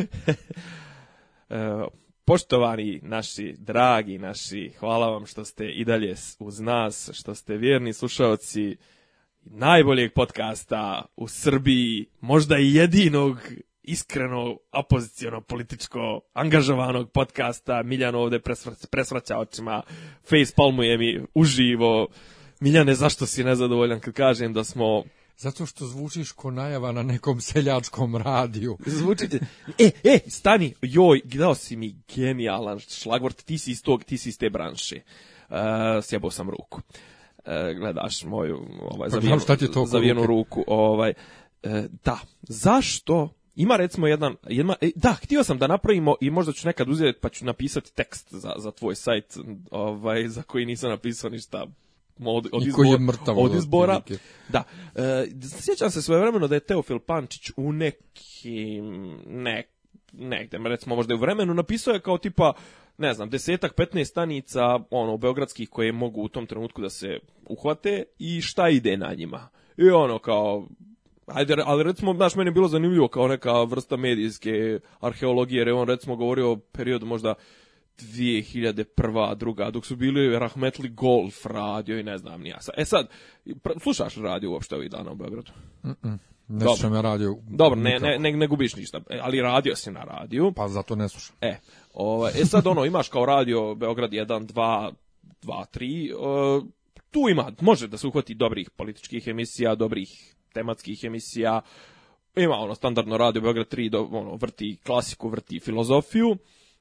E, poštovani naši, dragi naši, hvala vam što ste i dalje uz nas, što ste vjerni slušaoci najboljeg podcasta u Srbiji, možda i jedinog iskreno opoziciono političko angažovanog podcasta. Miljan ovde presvraća očima, face palmuje mi uživo. Miljane, zašto si nezadovoljan kad kažem da smo zato što zvučiš ko najava na nekom seljačkom radiju. Zvučite. E, e, stani, joj, dao si mi genijalan šlagvort, ti si iz tog, ti si iz te branše. Uh, sjebao sam ruku. E, gledaš moju ovaj, pa, zavijenu, to zavijenu ruku. Ovaj, e, da, zašto ima recimo jedan, jedna, da, htio sam da napravimo i možda ću nekad uzeti pa ću napisati tekst za, za tvoj sajt ovaj, za koji nisam napisao ništa od, od, je mrtav, od ono, izbora. Da. E, sjećam se svojevremeno da je Teofil Pančić u nekim, nek, negde, recimo možda je u vremenu, napisao je kao tipa, ne znam, desetak, petne stanica, ono, beogradskih koje mogu u tom trenutku da se uhvate i šta ide na njima. I ono kao, Ajde, ali recimo, znaš, meni bilo zanimljivo kao neka vrsta medijske arheologije, jer je on recimo govorio o periodu možda 2001. druga, dok su bili Rahmetli Golf radio i ne znam nija. E sad, slušaš radio uopšte ovih dana u Beogradu? Mm ne slušam ja radio. Dobro, ne, ne, ne, ne gubiš ništa, ali radio si na radiju. Pa zato ne slušam. E, o, ovaj, e sad ono, imaš kao radio Beograd 1, 2, 2, 3, tu ima, može da se uhvati dobrih političkih emisija, dobrih tematskih emisija, ima ono standardno radio Beograd 3, do, ono, vrti klasiku, vrti filozofiju,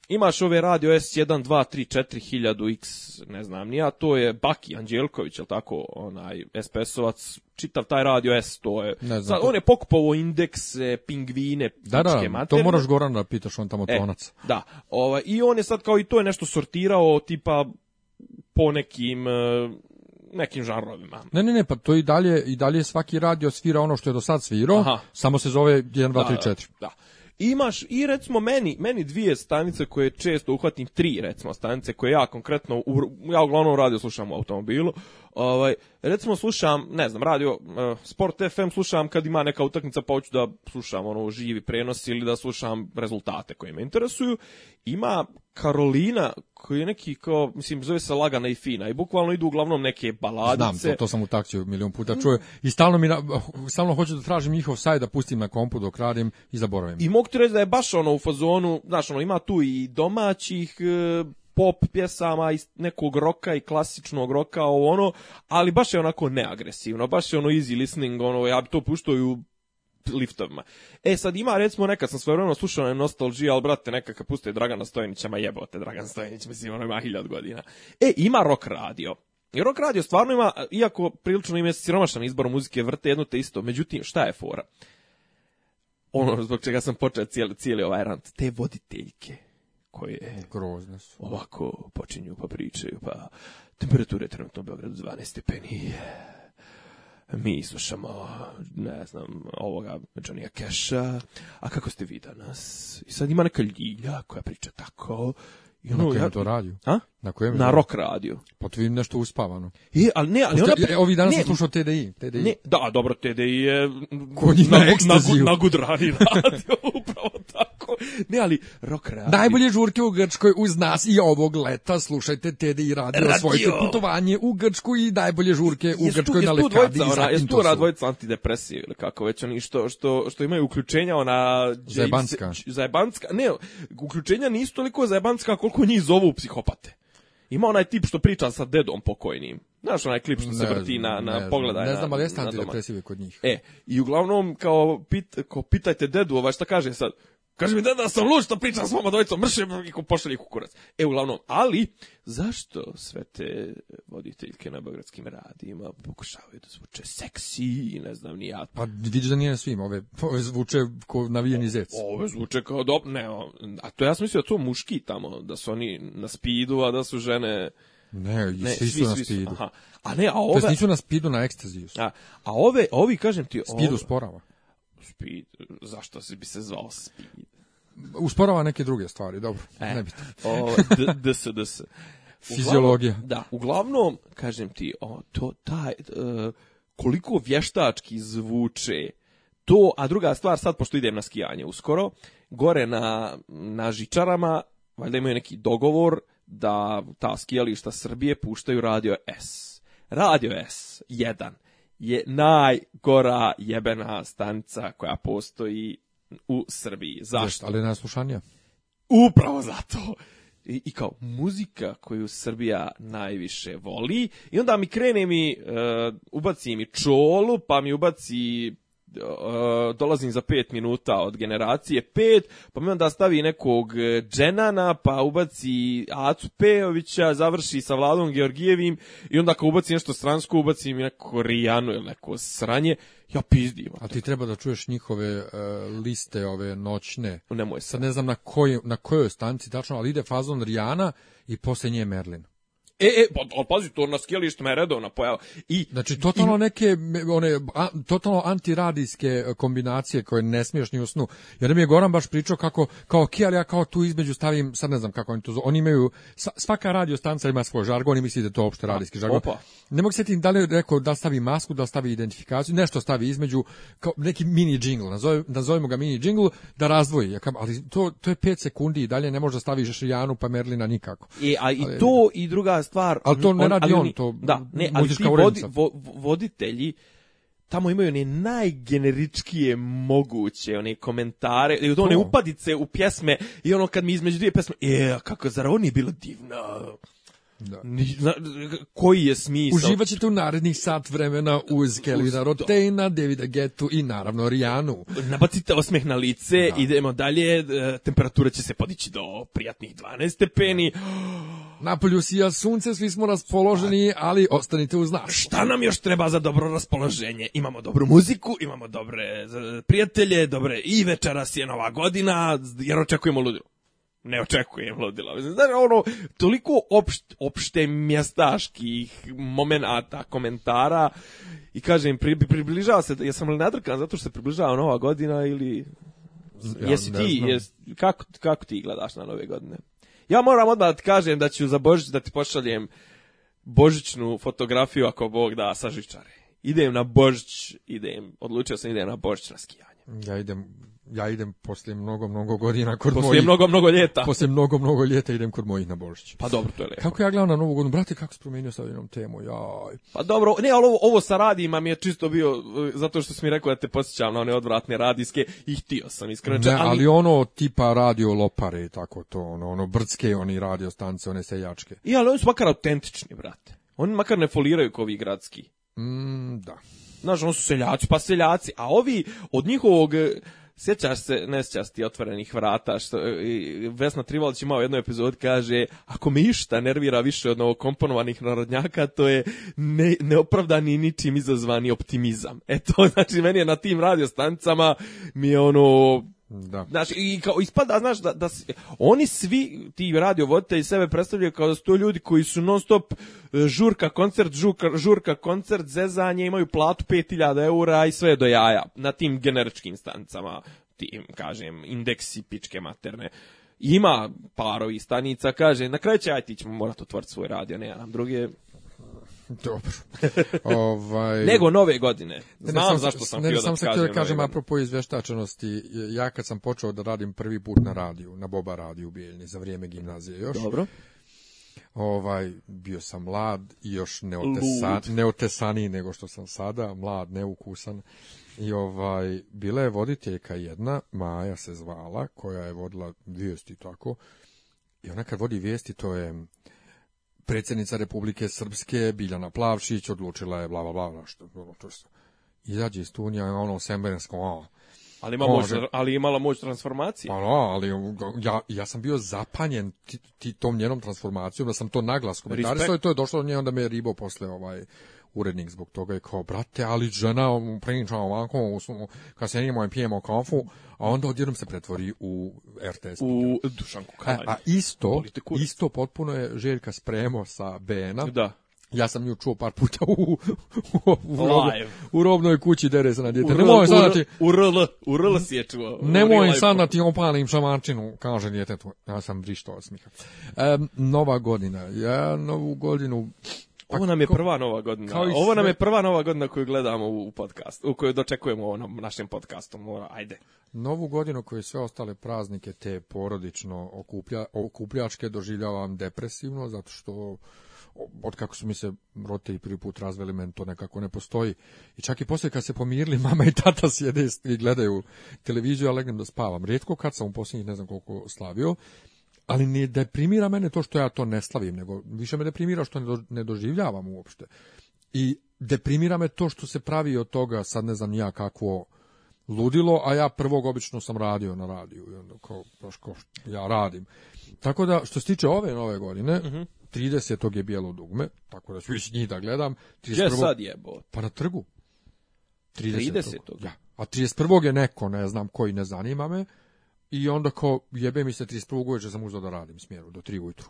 Imaš ove radio S1, 2, 3, 4, 1000 X, ne znam nija, to je Baki Anđelković, je tako, onaj SPS-ovac, čitav taj radio S, to je, ne znam, sad, to... on je pokupovo indekse, pingvine, da, da, materne. to moraš Goran da pitaš, on tamo e, Da, ovo, ovaj, i on je sad kao i to je nešto sortirao, tipa, po nekim, e, nekim žarovima. Ne, ne, ne, pa to i dalje, i dalje svaki radio svira ono što je do sad svirao, Aha. samo se zove 1, 2, da, 3, 4. da imaš i recimo meni, meni dvije stanice koje često uhvatim, tri recimo stanice koje ja konkretno, ja uglavnom radio slušam u automobilu, Ovaj, recimo slušam, ne znam, radio eh, Sport FM slušam kad ima neka utakmica pa hoću da slušam ono živi prenos ili da slušam rezultate koji me interesuju. Ima Karolina koji je neki kao, mislim, zove se Lagana i Fina i bukvalno idu uglavnom neke baladice. Znam, to, to sam u takciju milion puta mm. čuo i stalno, mi hoću da tražim njihov sajt da pustim na kompu dok radim i zaboravim. I mogu ti reći da je baš ono u fazonu, znaš, ono, ima tu i domaćih eh, pop pjesama iz nekog roka i klasičnog roka, ovo ono, ali baš je onako neagresivno, baš je ono easy listening, ono, ja bi to puštao i u liftovima. E sad ima recimo nekad sam svojevremeno slušao na nostalgiji, ali brate neka kad puste Dragana Stojnića, ma jebote Dragan Stojnić, mislim ono ima hiljad godina. E ima rock radio. I rock radio stvarno ima, iako prilično ime je siromašan izbor muzike, vrte jedno te isto. Međutim, šta je fora? Ono zbog čega sam počeo cijeli, cijeli ovaj rant, te voditeljke koje grozne su. Ovako počinju pa pričaju, pa temperature trenutno u Beogradu 12 stepeni. Mi slušamo ne znam, ovoga Johnny'a Keša, a kako ste vi danas? I sad ima neka ljilja koja priča tako, i ono, na kojem ja, to radiju? A? Na kojem? Na rock radio Pa to vidim nešto uspavano. I, ali ne, ali ona... Pri... E, ovi danas sam slušao TDI. TDI. Ne, da, dobro, TDI je... Kod na, na, na, na, na Radio ne, ali rock radio. Najbolje žurke u Grčkoj uz nas i ovog leta. Slušajte Tede i radio, putovanje u Grčku i najbolje žurke u Grčkoj na Lekadi. Jesu tu radvojica antidepresije ili kako već oni što, što, imaju uključenja ona... Zajbanska. Zajbanska, ne, uključenja nisu toliko zajbanska koliko njih zovu psihopate. Ima onaj tip što priča sa dedom pokojnim. Znaš onaj klip što se vrti na, na ne, pogledaj. Ne znam, ali jeste antidepresive kod njih. E, i uglavnom, kao, pit, kao pitajte dedu, ovaj šta kaže sad, Kaže mi da da sam luč što pričam s vama mršim mrše i pošalje kukurac. E, uglavnom, ali zašto sve te voditeljke na beogradskim radima pokušavaju da zvuče seksi i ne znam ni Pa vidiš da nije na svim, ove, ove zvuče kao navijeni zec. ove zvuče kao do... Ne, a to ja sam mislio da to muški tamo, da su oni na spidu, a da su žene... Ne, ne svi, svi su na spidu. A ne, a ove... To nisu na spidu, na ekstaziju. A, a ove, ovi, kažem ti... Ove... Spidu Speed, zašto bi se zvao Speed? Usporava neke druge stvari, dobro, e, ne ds, Fiziologija. Da, uglavnom, kažem ti, o, to, taj, e, koliko vještački zvuče to, a druga stvar, sad pošto idem na skijanje uskoro, gore na, na žičarama, valjda imaju neki dogovor da ta skijališta Srbije puštaju radio S. Radio S, jedan je najgora jebena stanica koja postoji u Srbiji. Zašto? ali najslušanija. Upravo zato. I, I, kao muzika koju Srbija najviše voli i onda mi krene mi, e, ubaci mi čolu, pa mi ubaci Eh, dolazim za 5 minuta od generacije 5, pa mi onda stavi nekog eh, Dženana, pa ubaci Acu Pejovića, završi sa Vladom Georgijevim i onda ako ubaci nešto stransko, ubaci mi neko Rijanu ili neko sranje, ja pizdim. A ti treba da čuješ njihove eh, liste ove noćne. Nemoj se. Sad ne znam na, na kojoj stanici tačno, ali ide fazon Rijana i poslije nje Merlin. E, e, pa, ali pazi, to na skijalištima je redovna pojava. I, znači, totalno neke, one, a, totalno antiradijske e, kombinacije koje ne smiješ ni snu. Jer mi je Goran baš pričao kako, kao ali ja kao tu između stavim, sad ne znam kako oni to zove, oni imaju, svaka radio stanca ima svoj žargon i misli da to opšte radijski žargon. Ne mogu sjetiti da li je rekao da stavi masku, da stavi identifikaciju, nešto stavi između, kao neki mini džingl, nazove, nazovemo ga mini džingl, da razdvoji. ali to, to je 5 sekundi i dalje ne može staviš Janu pa Merlina nikako. E, a i ali, to i druga stvar. Ali to ne on, radi on, to da, ne, ali vodi, vo, voditelji tamo imaju one najgeneričkije moguće, one komentare, i one upadice u pjesme i ono kad mi između dvije pjesme, e, kako, zar ovo nije bilo divno? Da. koji je smisao? Uživaćete u narednih sat vremena uz Kelvina Rotejna, Davida Getu i naravno Rijanu. Nabacite osmeh na lice, da. idemo dalje, e, temperatura će se podići do prijatnih 12 stepeni. Napolju sija sunce, svi smo raspoloženi, ali ostanite uz nas. Šta nam još treba za dobro raspoloženje? Imamo dobru muziku, imamo dobre e, prijatelje, dobre i večeras je nova godina, jer očekujemo ludinu ne očekujem ludila. Znači, ono, toliko opšte, opšte mjestaških momenata, komentara i kažem, pri, približava se, jesam li nadrkan zato što se približava nova godina ili... Ja, jesi ti, jes, kako, kako ti gledaš na nove godine? Ja moram odmah da ti kažem da ću za Božić da ti pošaljem božićnu fotografiju ako Bog da sa žičare. Idem na Božić, idem, odlučio sam idem na Božić na skijanje. Ja idem ja idem poslije mnogo, mnogo godina kod poslije mnogo, mnogo ljeta. Poslije mnogo, mnogo ljeta idem kod mojih na Božić. Pa dobro, to je lijepo. Kako ja gledam na Novu godinu? Brate, kako se promijenio sa ovim temu? Jaj. Pa dobro, ne, ali ovo, ovo sa radijima mi je čisto bio, e, zato što si mi rekao da te posjećam na one odvratne radijske i htio sam iskreno. Ne, ali... ali... ono tipa radio lopare i tako to, ono, ono brdske oni radio stance, one seljačke. I ali oni su makar autentični, brate. Oni makar ne foliraju kao ovi gradski. Mm, da. Znaš, on su seljaci, pa seljaci. A ovi od njihovog e, sjećaš se, ne sjećaš ti otvorenih vrata, što, e, Vesna Trivalić imao u jednoj epizodi, kaže, ako mi išta nervira više od novokomponovanih narodnjaka, to je ne, neopravdani ničim izazvani optimizam. Eto, znači, meni je na tim radiostancama, mi je ono, da. Znači, i kao ispada, znaš, da, da oni svi, ti radio voditelji sebe predstavljaju kao da su to ljudi koji su non stop e, žurka koncert, žurka, koncert, zezanje, imaju platu 5000 eura i sve do jaja na tim generičkim stanicama, tim, kažem, indeksi pičke materne. Ima parovi stanica, kaže, na kraju će ajtić morati otvoriti svoj radio, ne, nam druge... Dobro. ovaj... Nego nove godine. Znam sam, zašto sam ne, htio sam da sam kažem. kažem apropo izveštačenosti. ja kad sam počeo da radim prvi put na radiju, na Boba radiju u Bijeljni za vrijeme gimnazije još. Dobro. Ovaj, bio sam mlad i još neotesan, neotesaniji nego što sam sada, mlad, neukusan. I ovaj, bila je voditeljka jedna, Maja se zvala, koja je vodila i tako. I ona kad vodi vijesti, to je predsjednica Republike Srpske Biljana Plavšić odlučila je bla bla bla ono što ono izađe iz Tunije, ono u ali, ima moć, ali imala moć transformacije. Pa no, ali ja, ja sam bio zapanjen ti, ti tom njenom transformacijom, da sam to naglas komentarisao i to je došlo nje, onda me je ribo posle ovaj, urednik zbog toga je kao, brate, ali žena priča ovako, kad se imamo i pijemo kafu, a onda odjednom se pretvori u RTS. U Dušanku e, Kajanj. A, isto, isto potpuno je Željka spremo sa bn Da. Ja sam ju čuo par puta u, u, u, robnoj, kući dere se na djete. Nemoj sad U RL, u RL si je čuo. Nemoj sad da ti opalim šamarčinu, kaže djetetu. Ja sam vrištao od smiha. nova godina. Ja novu godinu pa ovo nam je prva nova godina. Ovo nam je prva nova godina koju gledamo u podcast u kojoj dočekujemo ono onom podcastom ono, ajde. Novu godinu koju sve ostale praznike te porodično okuplja, okupljačke doživljavam depresivno, zato što od kako su mi se roditelji prvi put razveli, meni to nekako ne postoji. I čak i poslije kad se pomirili, mama i tata sjede i gledaju televiziju, ja legnem da spavam. Rijetko kad sam u posljednjih ne znam koliko slavio, ali ne deprimira mene to što ja to ne slavim, nego više me deprimira što ne, doživljavam uopšte. I deprimira me to što se pravi od toga, sad ne znam ja kakvo ludilo, a ja prvog obično sam radio na radiju i onda kao, baš ja radim. Tako da, što se tiče ove nove godine, uh mhm. 30. je bijelo dugme, tako da ću ići njih da gledam. 31. Gdje sad jebo? Pa na trgu. 30. 30. Ja. A 31. je neko, ne znam koji, ne zanima me i onda ko jebe mi se 31. uveče sam uzao da radim smjeru do 3 ujutru.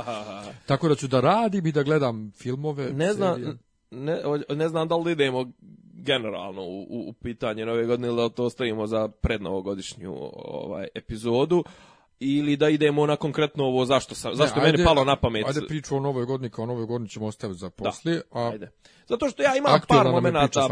Tako da ću da radim i da gledam filmove. Ne znam, ne, ne znam da li idemo generalno u, u, pitanje nove godine ili da to ostavimo za prednovogodišnju ovaj, epizodu ili da idemo na konkretno ovo zašto sam, zašto meni palo na pamet. Ajde priču o novoj godini, kao o novoj godini ćemo ostaviti za poslije. a... ajde. Zato što ja imam par momenata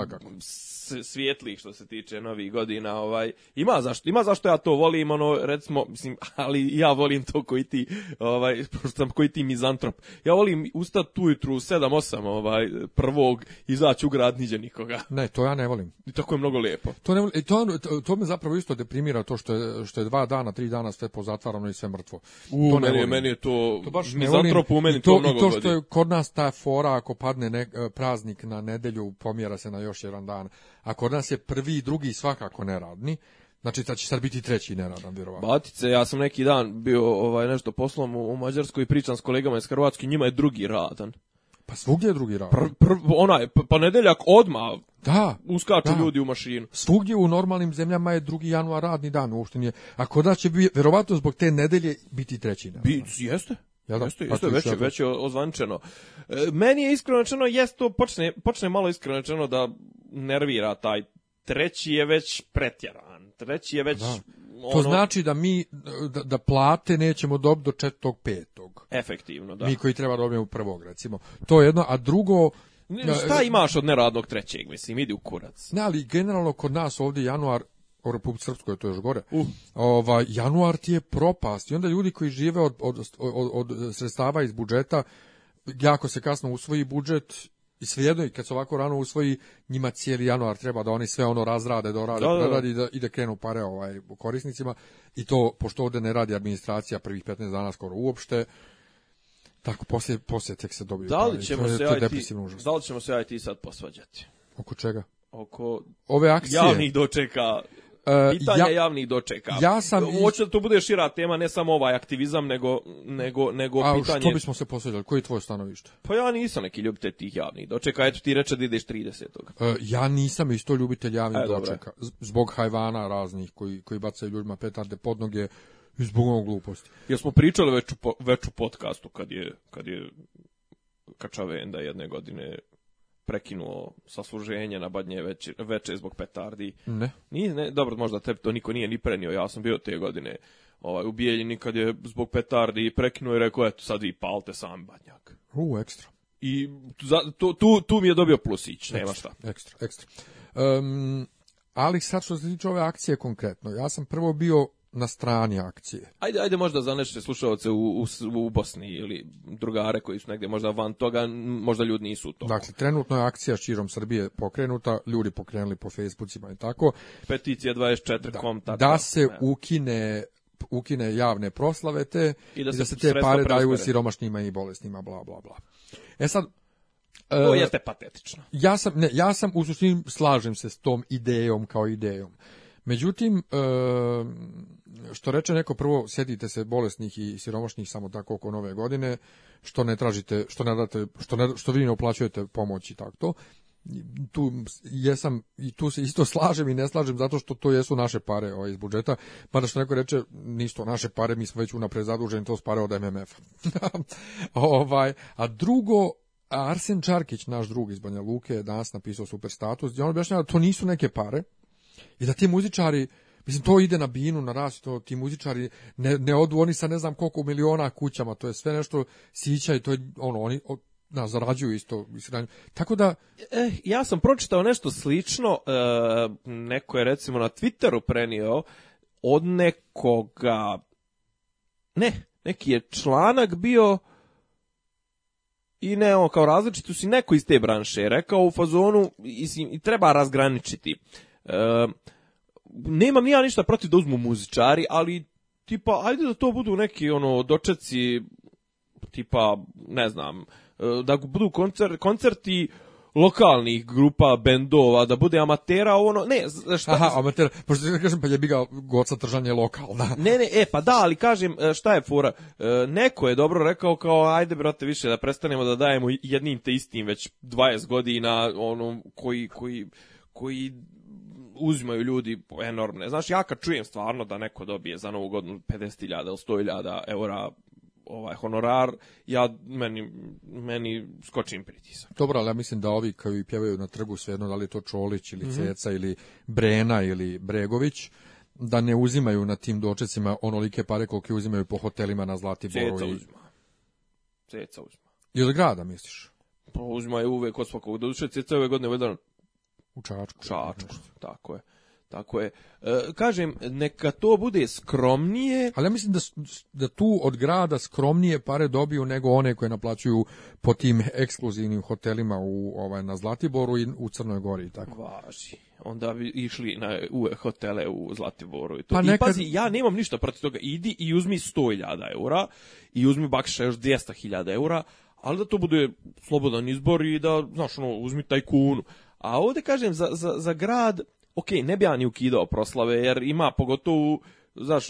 svijetlih što se tiče novih godina, ovaj ima zašto, ima zašto ja to volim, ono recimo, mislim, ali ja volim to koji ti, ovaj pošto sam koji ti mizantrop. Ja volim ustati tu u 7-8, ovaj prvog izaći u grad niđe nikoga. Ne, to ja ne volim. I tako je mnogo lijepo. To ne volim, to, to, me zapravo isto deprimira to što je, što je dva dana, tri dana sve pozatvarano i sve mrtvo. to meni, meni je to, to baš mizantrop u meni to, mnogo i to što je kod nas ta fora ako padne ne, praznik na nedelju pomjera se na još jedan dan a kod nas je prvi i drugi svakako neradni. Znači da će sad biti treći neradan vjerovatno. Batice, ja sam neki dan bio ovaj nešto poslom u, Mađarskoj i pričam s kolegama iz Hrvatske, njima je drugi radan. Pa svugdje je drugi radan. Pr, pr, onaj, ponedeljak pa, pa odma da, uskaču ljudi u mašinu. Svugdje u normalnim zemljama je drugi januar radni dan uopšte nije. A kod nas će bi, vjerovatno zbog te nedelje biti treći neradan. jeste, Jel Isto, pa je već, veće ozvančeno. E, meni je iskreno rečeno, jest to, počne, počne malo iskreno rečeno da nervira taj treći je već pretjeran. Treći je već... Ono... To znači da mi, da, da plate nećemo dobiti do četvrtog petog. Efektivno, da. Mi koji treba dobijemo prvog, recimo. To je jedno, a drugo... Šta e, imaš od neradnog trećeg, mislim, idi u kurac. Ne, ali generalno kod nas ovdje januar u Republike Srpskoj, to još gore, uh. ovaj, januar ti je propast. I onda ljudi koji žive od, od, od, sredstava iz budžeta, jako se kasno usvoji budžet i svejedno i kad se ovako rano usvoji njima cijeli januar treba da oni sve ono razrade dorade da, da, da. I, da, krenu pare ovaj korisnicima i to pošto ovde ne radi administracija prvih 15 dana skoro uopšte tako poslije, poslije tek se dobiju da li ćemo se to, IT, da li ćemo se IT sad posvađati oko čega oko ove akcije javnih dočeka E, pitanje ja, javnih dočeka. Ja sam... Hoću da to bude šira tema, ne samo ovaj aktivizam, nego, nego, nego pitanje... A što bismo se posveđali? Koji je tvoje stanovište? Pa ja nisam neki ljubitelj tih javnih dočeka. Eto ti reče da ideš 30. E, ja nisam isto ljubitelj javnih e, dočeka. Zbog hajvana raznih koji, koji bacaju ljudima petarde pod noge i zbog ovog gluposti. Jer smo pričali već u, podcastu kad je, kad je Kačavenda jedne godine prekinuo sasluženje na badnje večer, zbog petardi. Ne. ne, dobro, možda te to niko nije ni prenio, ja sam bio te godine ovaj, u Bijeljini kad je zbog petardi prekinuo i rekao, eto sad vi palte sam badnjak. U, ekstra. I za, tu, tu, tu mi je dobio plusić, nema šta. Ekstra, ekstra. ali sad što se tiče ove akcije konkretno, ja sam prvo bio na strani akcije. Ajde, ajde možda za naše slušalce u, u, u, Bosni ili drugare koji su negdje možda van toga, možda ljudi nisu u Dakle, trenutno je akcija širom Srbije pokrenuta, ljudi pokrenuli po Facebookima i tako. Peticija 24.com. Da, da se ukine ukine javne proslave te i da se, i da se te pare daju siromašnima i bolesnima, bla, bla, bla. E sad, to e, jeste patetično. Ja sam, ne, ja sam u suštini slažem se s tom idejom kao idejom. Međutim, e, što reče neko prvo, sjedite se bolesnih i siromašnih samo tako oko nove godine, što ne tražite, što ne date, što, što vi ne uplaćujete pomoć i tako to. Tu jesam i tu se isto slažem i ne slažem zato što to jesu naše pare ovaj, iz budžeta. da što neko reče, nisto, naše pare, mi smo već unapred zaduženi, to su pare od MMF-a. ovaj, a drugo, Arsen Čarkić, naš drug iz Banja Luke, je danas napisao super status, gdje on objašnjava da to nisu neke pare, i da ti muzičari, mislim, to ide na binu, na rast, to, ti muzičari ne, ne odu, oni sa ne znam koliko miliona kućama, to je sve nešto sića i to je, ono, oni, da, zarađuju isto. Tako da... Eh, ja sam pročitao nešto slično, eh, neko je recimo na Twitteru prenio od nekoga... Ne, neki je članak bio i ne, on kao različitu si neko iz te branše rekao u fazonu i, i treba razgraničiti nemam ni ja ništa protiv da uzmu muzičari, ali tipa ajde da to budu neki ono dočeci tipa ne znam, e, da budu koncerti lokalnih grupa, bendova, da bude amatera, ono, ne, šta... Aha, amatera, pošto kažem, pa je biga goca tržanje lokalna. Ne, ne, e, pa da, ali kažem, e, šta je fora, e, neko je dobro rekao kao, ajde, brate, više da prestanemo da dajemo jednim te istim već 20 godina, ono, koji, koji, koji uzimaju ljudi enormne. Znaš, ja kad čujem stvarno da neko dobije za novu godinu 50.000 ili 100.000 eura ovaj honorar, ja meni, meni skočim pritisak. Dobro, ali ja mislim da ovi koji pjevaju na trgu svejedno, da li je to Čolić ili mm Ceca ili Brena ili Bregović, da ne uzimaju na tim dočecima onolike pare koliko uzimaju po hotelima na zlati Ceca uzima. Ceca uzima. I od grada, misliš? Pa uzima je uvek od svakog. Doduše, Ceca ove godine jedan u Čačku. Čačku, tako je. Tako je. E, kažem, neka to bude skromnije. Ali ja mislim da, da tu od grada skromnije pare dobiju nego one koje naplaćuju po tim ekskluzivnim hotelima u, ovaj, na Zlatiboru i u Crnoj Gori. Tako. Važi. Onda bi išli na u hotele u Zlatiboru. I to. Pa I pazi, ja nemam ništa protiv toga. Idi i uzmi 100.000 eura i uzmi bakša još 200.000 eura, ali da to bude slobodan izbor i da, znaš, ono, uzmi tajkunu. A ovdje kažem, za, za, za grad, ok, ne bi ja ni ukidao proslave, jer ima pogotovo, znaš,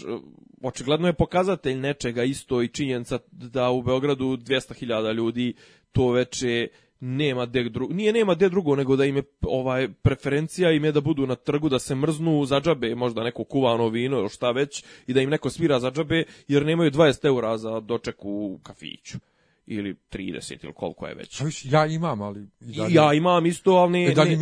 očigledno je pokazatelj nečega isto i činjenica da u Beogradu 200.000 ljudi to veče nema de drugo, nije nema de drugo nego da im je ovaj preferencija im je da budu na trgu da se mrznu za džabe, možda neko kuvano vino ili šta već i da im neko svira za džabe jer nemaju 20 eura za doček u kafiću ili 30 ili koliko je već. Ja imam, ali... Ja imam isto, ali ne, e, da mi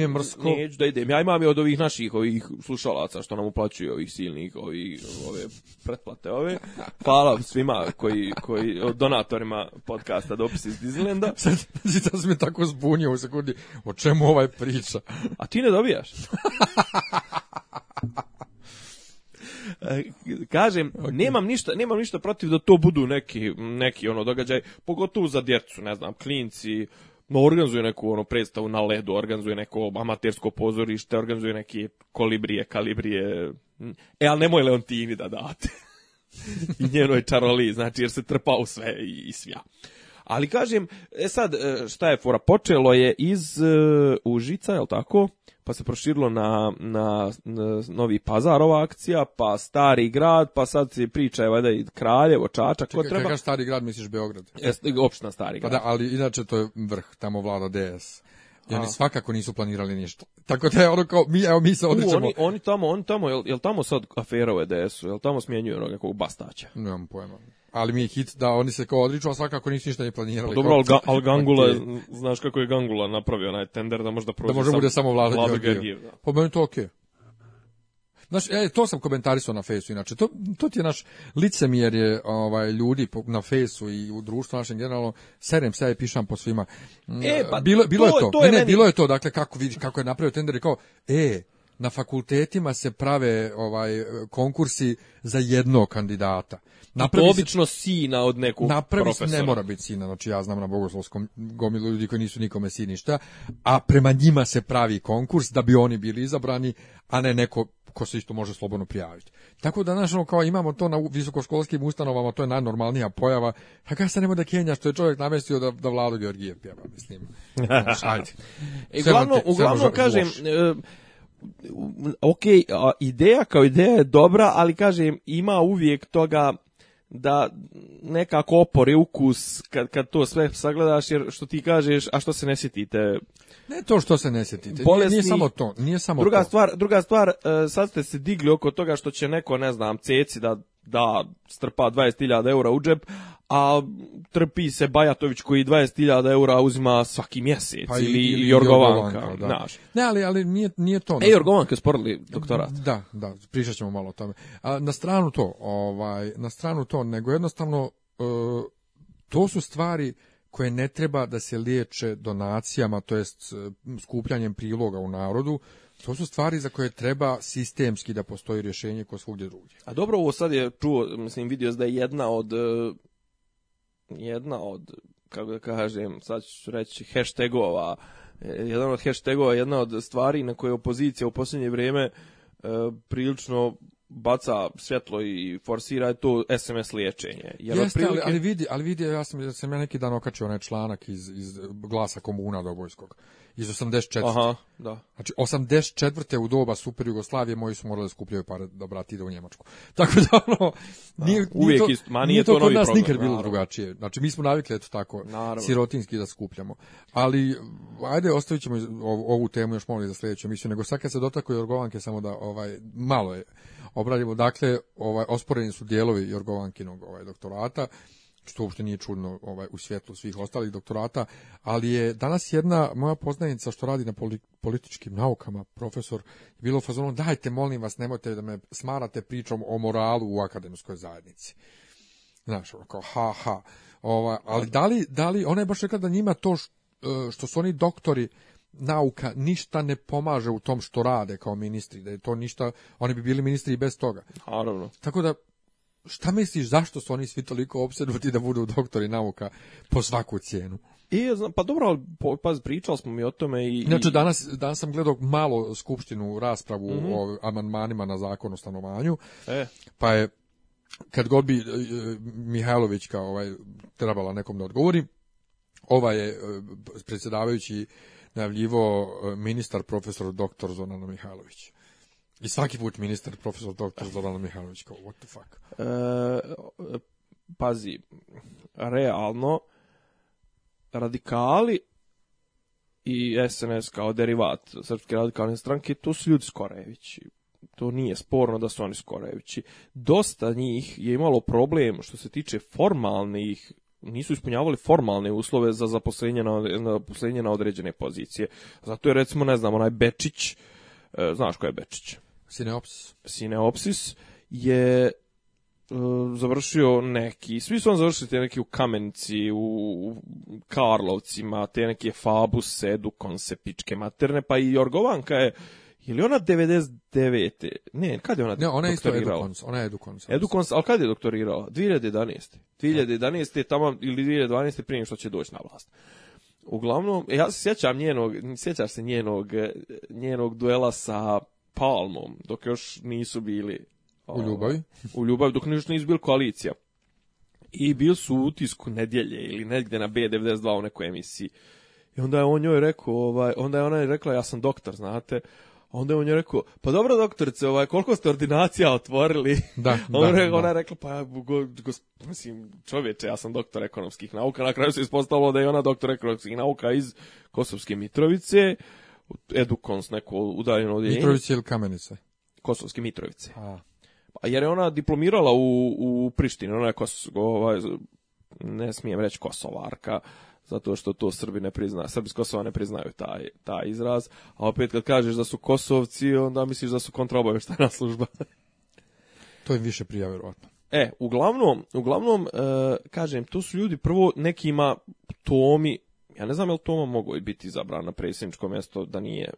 neću da idem. Ja imam i od ovih naših ovih slušalaca što nam uplaćuju ovih silnih, ovih, ove pretplate ove. Hvala svima koji, koji donatorima podcasta Dopis iz Disneylanda. Sad, sad se tako zbunio u sekundi. O čemu ovaj priča? A ti ne dobijaš? E, kažem, okay. nemam, ništa, nemam ništa protiv da to budu neki, neki ono događaj, pogotovo za djecu, ne znam, klinci, no, organizuje neku ono predstavu na ledu, organizuje neko amatersko pozorište, organizuje neke kolibrije, kalibrije. E, ali nemoj Leontini da date. I njenoj čaroli, znači, jer se trpa u sve i, i Ali kažem, e sad, e, šta je fora? Počelo je iz e, Užica, je li tako? pa se proširilo na, na, Novi Pazar ova akcija, pa Stari grad, pa sad se priča je valjda i Kraljevo, Čačak, ko treba. Čekaj, Stari grad misliš Beograd? Jeste, opština Stari pa grad. Pa da, ali inače to je vrh, tamo vlada DS. I oni svakako nisu planirali ništa. Tako da je ono kao, mi, evo mi se Oni, oni, tamo, oni tamo, jel, tamo sad afera u EDS-u, jel tamo smjenjuju ono nekog bastaća? Nemam pojma. Ali mi je hit da oni se kao odriču, a svakako nisu ništa ne planirali. Pa dobro, ali, Gangula, pa je, znaš kako je Gangula napravio onaj tender da možda prođe Da možda bude samo Vlada, Vlada Da. Pa meni to okej. Znaš, e, to sam komentarisao na fejsu inače. To, to ti je naš je ovaj, ljudi na fejsu i u društvu našem generalno. Serem se ja i pišam po svima. Mm, e, pa bilo, bilo to, je to. ne, bilo je to. Dakle, kako, kako je napravio tender i kao, e, na fakultetima se prave ovaj konkursi za jednog kandidata. Napravi obično sina od nekog napravi profesora. ne mora biti sina, znači ja znam na bogoslovskom gomilu ljudi koji nisu nikome siništa, a prema njima se pravi konkurs da bi oni bili izabrani, a ne neko ko se isto može slobodno prijaviti. Tako da, znaš, ono, kao imamo to na visokoškolskim ustanovama, to je najnormalnija pojava, a kada se ne da kenja, što je čovjek namestio da, da Vlado Georgije pjeva, mislim. E, uglavnom, kažem, e, ok, ideja kao ideja je dobra, ali kažem, ima uvijek toga da nekako opori ukus kad, kad to sve sagledaš, jer što ti kažeš, a što se ne sjetite? Ne to što se ne sjetite, nije, samo to. Nije samo druga, Stvar, druga stvar, e, sad ste se digli oko toga što će neko, ne znam, ceci da da strpa 20.000 eura u džep, a trpi se Bajatović koji 20.000 eura uzima svaki mjesec pa ili, ili Jorgovanka. Ne, ali, ali nije, nije to. E, ono Jorgovanka sporili doktorat. Da, da, pričat malo o tome. A, na stranu to, ovaj, na stranu to, nego jednostavno e, to su stvari koje ne treba da se liječe donacijama, to jest e, skupljanjem priloga u narodu, to su stvari za koje treba sistemski da postoji rješenje kod svugdje drugdje. A dobro, ovo sad je čuo, mislim, vidio da je jedna od e, jedna od, kako da kažem, sad ću reći heštegova e, jedan od hashtagova, jedna od stvari na koje opozicija u posljednje vrijeme e, prilično baca svjetlo i forsira je to SMS liječenje. Jer Jeste, ali, vidi, ali vidi, ja sam, sam ja neki dan okačio onaj članak iz, iz glasa komuna Dobojskog iz 84. Aha, da. Znači 84. u doba Super Jugoslavije moji su morali da skupljaju pare da brati ide u Njemačku. Tako da ono nije, da, to, ma nije, to, kod nas nikad bilo drugačije. Znači mi smo navikli eto tako sirotinski da skupljamo. Ali ajde ostavit ćemo ovu, temu još molim za sljedeću emisiju, nego sad kad se dotakuje Jorgovanke samo da ovaj malo je obradimo. Dakle, ovaj osporeni su dijelovi Jorgovankinog ovaj doktorata što uopšte nije čudno ovaj, u svjetlu svih ostalih doktorata, ali je danas jedna moja poznanica što radi na političkim naukama, profesor, bilo fazonom, dajte molim vas, nemojte da me smarate pričom o moralu u akademskoj zajednici. Znaš, ovako, ha, ha. ali da li, da li, ona je baš rekla da njima to što, e, što su oni doktori nauka ništa ne pomaže u tom što rade kao ministri, da je to ništa, oni bi bili ministri i bez toga. Naravno. Tako da šta misliš zašto su oni svi toliko obsednuti da budu doktori nauka po svaku cijenu? I, pa dobro, ali pa, pričali smo mi o tome i... Znači, danas, danas sam gledao malo skupštinu raspravu mm o mhm. amandmanima na zakon o stanovanju, e. pa je, kad god bi e, Mihajlović kao ovaj, trebala nekom da odgovori, ova je e, predsjedavajući najavljivo e, ministar profesor doktor Zonano Mihajlović. I svaki put ministar, profesor, doktor Mihajlović, kao, what the fuck? E, pazi, realno, radikali i SNS kao derivat Srpske radikalne stranke, to su ljudi Skorevići. To nije sporno da su oni Skorevići. Dosta njih je imalo problem što se tiče formalnih nisu ispunjavali formalne uslove za zaposlenje na, na određene pozicije. Zato je recimo, ne znam, onaj Bečić, e, znaš ko je Bečić? Sineopsis. Sineopsis je e, završio neki, svi su on završili te neki u Kamenci, u Karlovcima, te neke Fabuse, Dukonse, pičke materne, pa i Jorgovanka je ili ona 99. Ne, kad je ona Ne, ona je isto Edukons, ona je Edukons. Edukons, ali kad je doktorirala? 2011. 2011. je tamo, ili 2012. prije što će doći na vlast. Uglavnom, ja se sjećam njenog, sjećaš se njenog, njenog duela sa Palmom, dok još nisu bili... u ono, ljubavi? U ljubavi, dok još nisu bili koalicija. I bil su u utisku nedjelje ili negdje na B92 u nekoj emisiji. I onda je on njoj rekao, ovaj, onda je ona rekla, ja sam doktor, znate, onda je on joj rekao, pa dobro doktorice, ovaj, koliko ste ordinacija otvorili? Da, Ona je rekla, pa go, go, mislim, čovječe, ja sam doktor ekonomskih nauka, na kraju se ispostavilo da je ona doktor ekonomskih nauka iz Kosovske Mitrovice, Edukons, neko udaljeno odjeljenje. Mitrovice ili Kamenice? Kosovske Mitrovice. A. Pa jer je ona diplomirala u, u Prištini, ona je ovaj, ne smijem reći Kosovarka, zato što to Srbi ne priznaju, Srbi Kosova ne priznaju taj, taj izraz, a opet kad kažeš da su Kosovci, onda misliš da su kontraobavještajna služba. to im više prija, vjerovatno. E, uglavnom, uglavnom e, kažem, tu su ljudi prvo nekima tomi ja ne znam je li Toma mogo biti izabran na predsjedničko mjesto da nije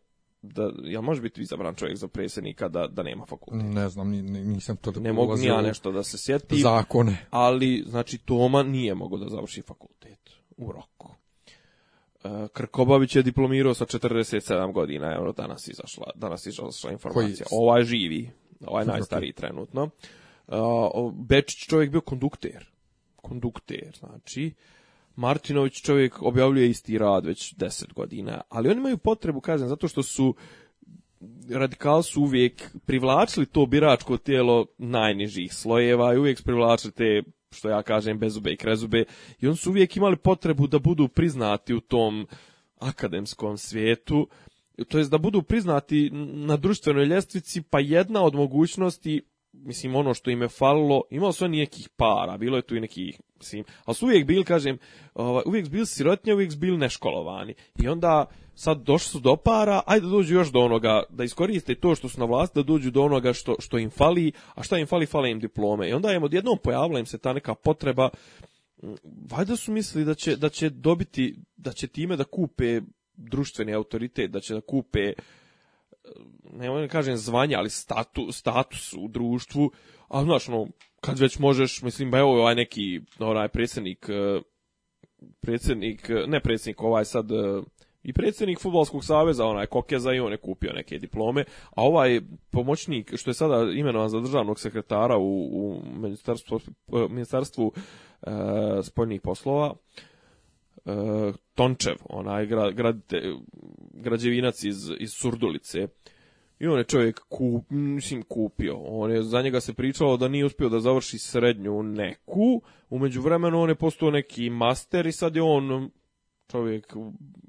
da, ja može biti izabran čovjek za predsjednika da, da nema fakulteta? Ne znam, nisam to da Ne mogu ni ja nešto da se sjeti Zakone. Ali, znači, Toma nije mogao da završi fakultet u roku. E, Krkobavić je diplomirao sa 47 godina, evo danas izašla, danas izašla informacija. Ovaj živi, ovaj najstariji trenutno. E, Bečić čovjek bio kondukter. Kondukter, znači Martinović čovjek objavljuje isti rad već deset godina, ali oni imaju potrebu, kažem, zato što su radikal su uvijek privlačili to biračko tijelo najnižih slojeva i uvijek privlačili te što ja kažem, bezube i krezube, i oni su uvijek imali potrebu da budu priznati u tom akademskom svijetu, to jest da budu priznati na društvenoj ljestvici, pa jedna od mogućnosti, mislim ono što im je falilo, imao su oni nekih para, bilo je tu i nekih Mislim, ali su uvijek bili, kažem, ovaj, uvijek bili sirotnje, uvijek bili neškolovani. I onda sad došli su do para, ajde dođu još do onoga, da iskoriste to što su na vlasti, da dođu do onoga što, što im fali, a šta im fali, fali im diplome. I onda im odjednom pojavila im se ta neka potreba, valjda su mislili da će, da će dobiti, da će time da kupe društveni autoritet, da će da kupe e, ne kažem zvanje, ali status u društvu, a. znaš, ono, kad već možeš, mislim, pa evo ovaj neki, onaj predsjednik, e, predsjednik, e, ne predsjednik, ovaj sad, e, i predsjednik futbolskog saveza, onaj Kokeza i on je kupio neke diplome, a ovaj pomoćnik što je sada imenovan za državnog sekretara u, u ministarstvu, ministarstvu spoljnih poslova, Tončev, onaj gra, građevinac iz, iz Surdulice, i on je čovjek mislim, kupio. On je, za njega se pričalo da nije uspio da završi srednju neku. Umeđu vremenu on je postao neki master i sad je on čovjek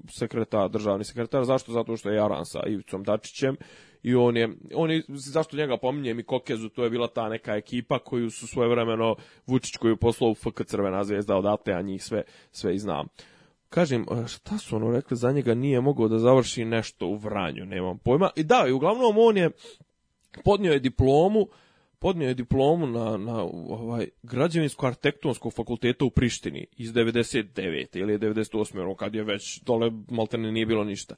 sekretar, državni sekretar. Zašto? Zato što je jaran sa Ivicom Dačićem i on je, on je, zašto njega pominjem i Kokezu, to je bila ta neka ekipa koju su svojevremeno Vučić koju poslao u FK Crvena zvezda odatle, a njih sve, sve i znam kažem, šta su ono rekli za njega, nije mogao da završi nešto u Vranju, nemam pojma. I da, i uglavnom on je podnio je diplomu, podnio je diplomu na, na ovaj, građevinsko-artektonskog fakulteta u Prištini iz 99. ili 98. ono kad je već dole maltene nije bilo ništa.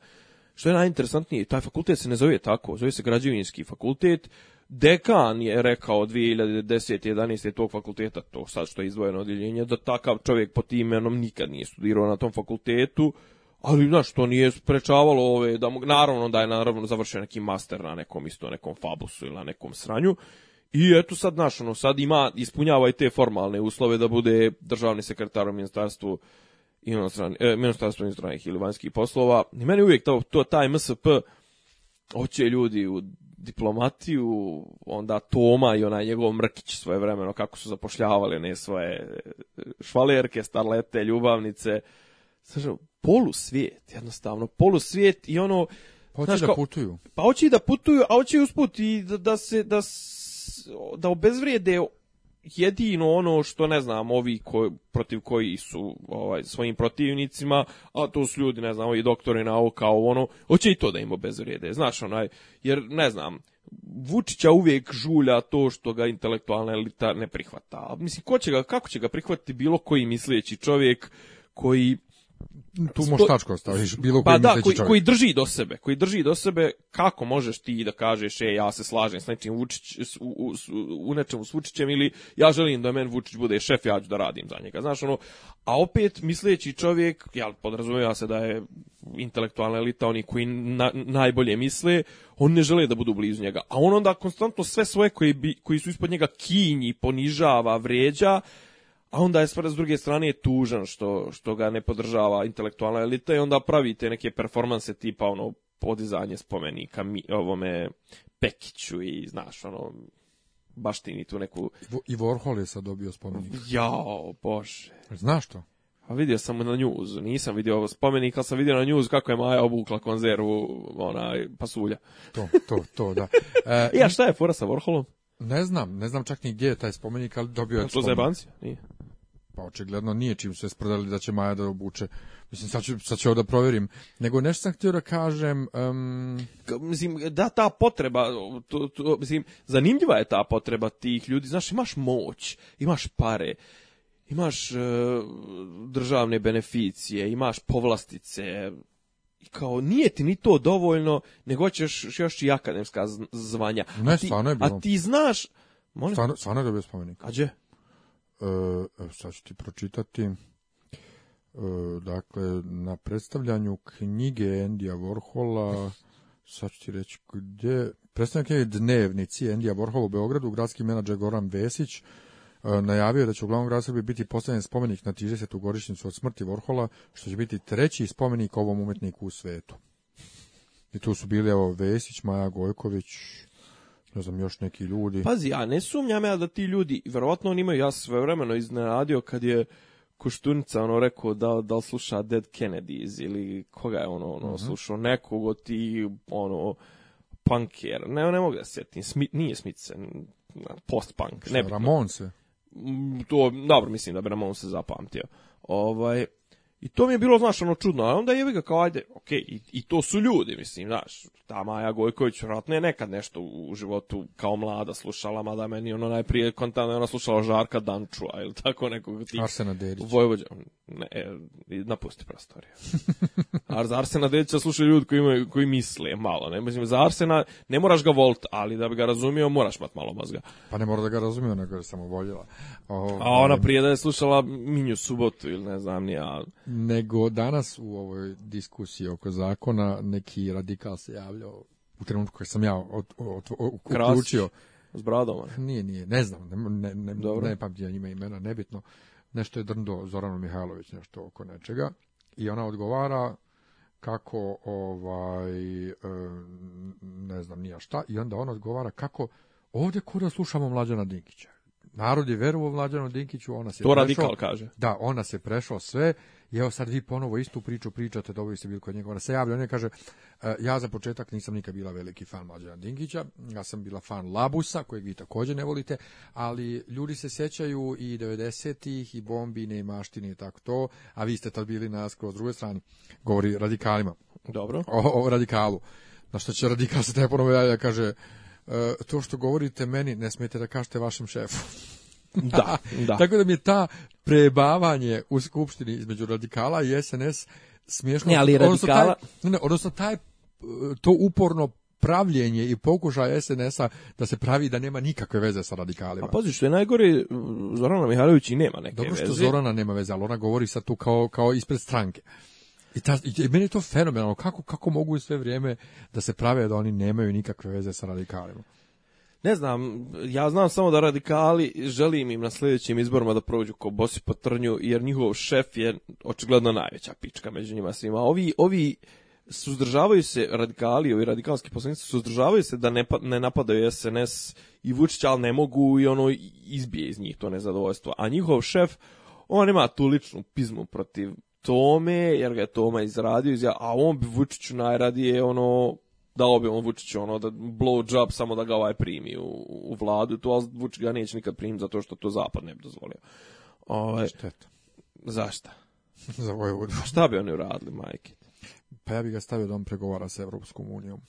Što je najinteresantnije, taj fakultet se ne zove tako, zove se građevinski fakultet, dekan je rekao 2010. 11. tog fakulteta, to sad što je izdvojeno odjeljenje, da takav čovjek pod tim imenom nikad nije studirao na tom fakultetu, ali znaš, to nije sprečavalo ove, da mu, naravno da je naravno završio neki master na nekom isto nekom fabusu ili na nekom sranju, i eto sad, znaš, ono, sad ima, ispunjava i te formalne uslove da bude državni sekretar u ministarstvu e, inostranih, ministarstvu ili vanjskih poslova. I meni uvijek to, to taj MSP, hoće ljudi u diplomatiju, onda Toma i onaj njegov Mrkić svoje vremeno, kako su zapošljavali ne svoje e, švalerke, starlete, ljubavnice. Znači, polusvijet, jednostavno, polusvijet i ono... Pa hoće da putuju. Pa hoće i da putuju, a hoće i usput i da, da se, da, da obezvrijede jedino ono što ne znam ovi protiv koji su ovaj svojim protivnicima a to su ljudi ne znam i doktori na ovo ono hoće i to da im obezvrijede znaš onaj jer ne znam Vučića uvijek žulja to što ga intelektualna elita ne prihvata. Mislim, ko će ga, kako će ga prihvatiti bilo koji misleći čovjek koji tu moštačko staviš, bilo pa koji da, koji, koji drži do sebe, koji drži do sebe, kako možeš ti da kažeš, e, ja se slažem s nečim Vučić, u, u, u nečemu s Vučićem ili ja želim da men Vučić bude šef, ja ću da radim za njega, znaš, ono, a opet misleći čovjek, ja podrazumijeva se da je intelektualna elita, oni koji na, najbolje misle, on ne žele da budu blizu njega, a on onda konstantno sve svoje koji, bi, koji su ispod njega kinji, ponižava, vređa, a onda je s druge strane tužan što, što ga ne podržava intelektualna elita i onda pravite neke performanse tipa ono podizanje spomenika mi, ovome Pekiću i znaš ono baštini tu neku... I Warhol je sad dobio spomenik. Jao, bože. Znaš to? A vidio sam na njuz, nisam vidio spomenik, ali sam vidio na njuz kako je Maja obukla konzervu onaj, pasulja. To, to, to, da. I e, a šta je fora sa Warholom? Ne znam, ne znam čak ni gdje je taj spomenik, ali dobio je spomenik. To za jebanci? Nije pa očigledno nije čim su je sprdali da će Maja da obuče. Mislim, sad ću, sad ovo da proverim. Nego nešto sam htio da kažem... Um... Mislim, da, ta potreba, to, to, mislim, zanimljiva je ta potreba tih ljudi. Znaš, imaš moć, imaš pare, imaš e, državne beneficije, imaš povlastice, I kao nije ti ni to dovoljno, nego ćeš još i akademska zvanja. Ne, a ti, stvarno je bilo. A ti znaš... Molim? Stvarno, stvarno je dobio spomenik. A E, sad ću ti pročitati, e, dakle, na predstavljanju knjige Endija Vorhola, sad ću ti reći gdje, predstavljanje knjige Dnevnici Endija Vorhola u Beogradu, gradski menadžer Goran Vesić, e, najavio da će u glavnom gradu biti postavljen spomenik na 30. godišnjicu od smrti Vorhola, što će biti treći spomenik ovom umetniku u svetu. I tu su bili, evo, Vesić, Maja Gojković, ne znam, još neki ljudi. Pazi, ja ne sumnjam ja da ti ljudi, verovatno oni imaju, ja sve vremeno iznenadio kad je Koštunica ono rekao da, da sluša Dead Kennedys ili koga je ono, ono uh slušao nekog od ti ono punker, ne, ne mogu da sjetim, nije Smice, post-punk. Ramon se. Mm, to, dobro, mislim da bi Ramon se zapamtio. Ovaj, i to mi je bilo, znaš, ono čudno, a onda je ga kao, ajde, ok, i, i, to su ljudi, mislim, znaš, ta Maja Gojković, vjerojatno je nekad nešto u, životu kao mlada slušala, mada meni ono najprije kontano ona slušala Žarka Dančua ili tako nekog tih. Arsena Dedića. Vojvođa, ne, e, napusti prostoriju. a za Arsena Dedića slušaju ljudi koji, imaju, koji misle malo, ne, mislim, za Arsena ne moraš ga volt, ali da bi ga razumio, moraš mat malo mazga. Pa ne mora da ga razumio, nego je samo voljela. a ona prije da je slušala Minju Subotu ili ne znam, nije, nego danas u ovoj diskusiji oko zakona neki radikal se javljao u trenutku kad sam ja od, uključio. S bradom? Ono? Nije, nije, ne znam, ne, ne, Dobro. ne imena, nebitno. Nešto je drndo Zorano Mihajlović, nešto oko nečega. I ona odgovara kako, ovaj, ne znam nija šta, i onda ona odgovara kako ovdje kuda slušamo Mlađana Dinkića. Narod je verovao Mlađanu Dinkiću, ona se to radikal kaže. Da, ona se prešao sve i evo sad vi ponovo istu priču pričate, dobro ste bili kod njega, se javlja, je kaže, e, ja za početak nisam nikad bila veliki fan Mlađana dingića ja sam bila fan Labusa, kojeg vi također ne volite, ali ljudi se sjećaju i 90-ih i bombine i maštine i tako to, a vi ste tad bili na skroz druge strani, govori radikalima. Dobro. O, radikalu. Na što će radikal se taj ponovo javlja, kaže, e, to što govorite meni ne smijete da kažete vašem šefu. da, Tako da mi je ta prebavanje u skupštini između radikala i SNS smiješno. Ne, ali radikala... Odnosno taj, e, to uporno pravljenje i pokušaj SNS-a da se pravi da nema nikakve veze sa radikalima. A pazi, što je najgore, Zorana Mihajlović i nema neke Dobro što Zorana nema veze, ali ona govori sad tu kao, kao ispred stranke. I, ta, i meni je to fenomenalno, kako, kako mogu sve vrijeme da se prave da oni nemaju nikakve veze sa radikalima. Ne znam, ja znam samo da radikali želim im na sljedećim izborima da prođu ko bosi po trnju, jer njihov šef je očigledno najveća pička među njima svima. Ovi, ovi suzdržavaju se radikali, ovi radikalski poslanici suzdržavaju se da ne, pa, ne napadaju SNS i Vučić, ali ne mogu i ono izbije iz njih to nezadovoljstvo. A njihov šef, on ima tu ličnu pizmu protiv Tome, jer ga je Toma izradio, a on bi Vučiću najradije ono dao bi on Vučiću ono da blow job samo da ga ovaj primi u, u vladu to al Vučić ga neće nikad primiti zato što to zapad ne bi dozvolio. Ovaj, pa je Šteta. Zašta? Za ovaj Vojvodinu. Pa šta bi oni uradili, majke? Pa ja bi ga stavio da on pregovara sa Evropskom unijom.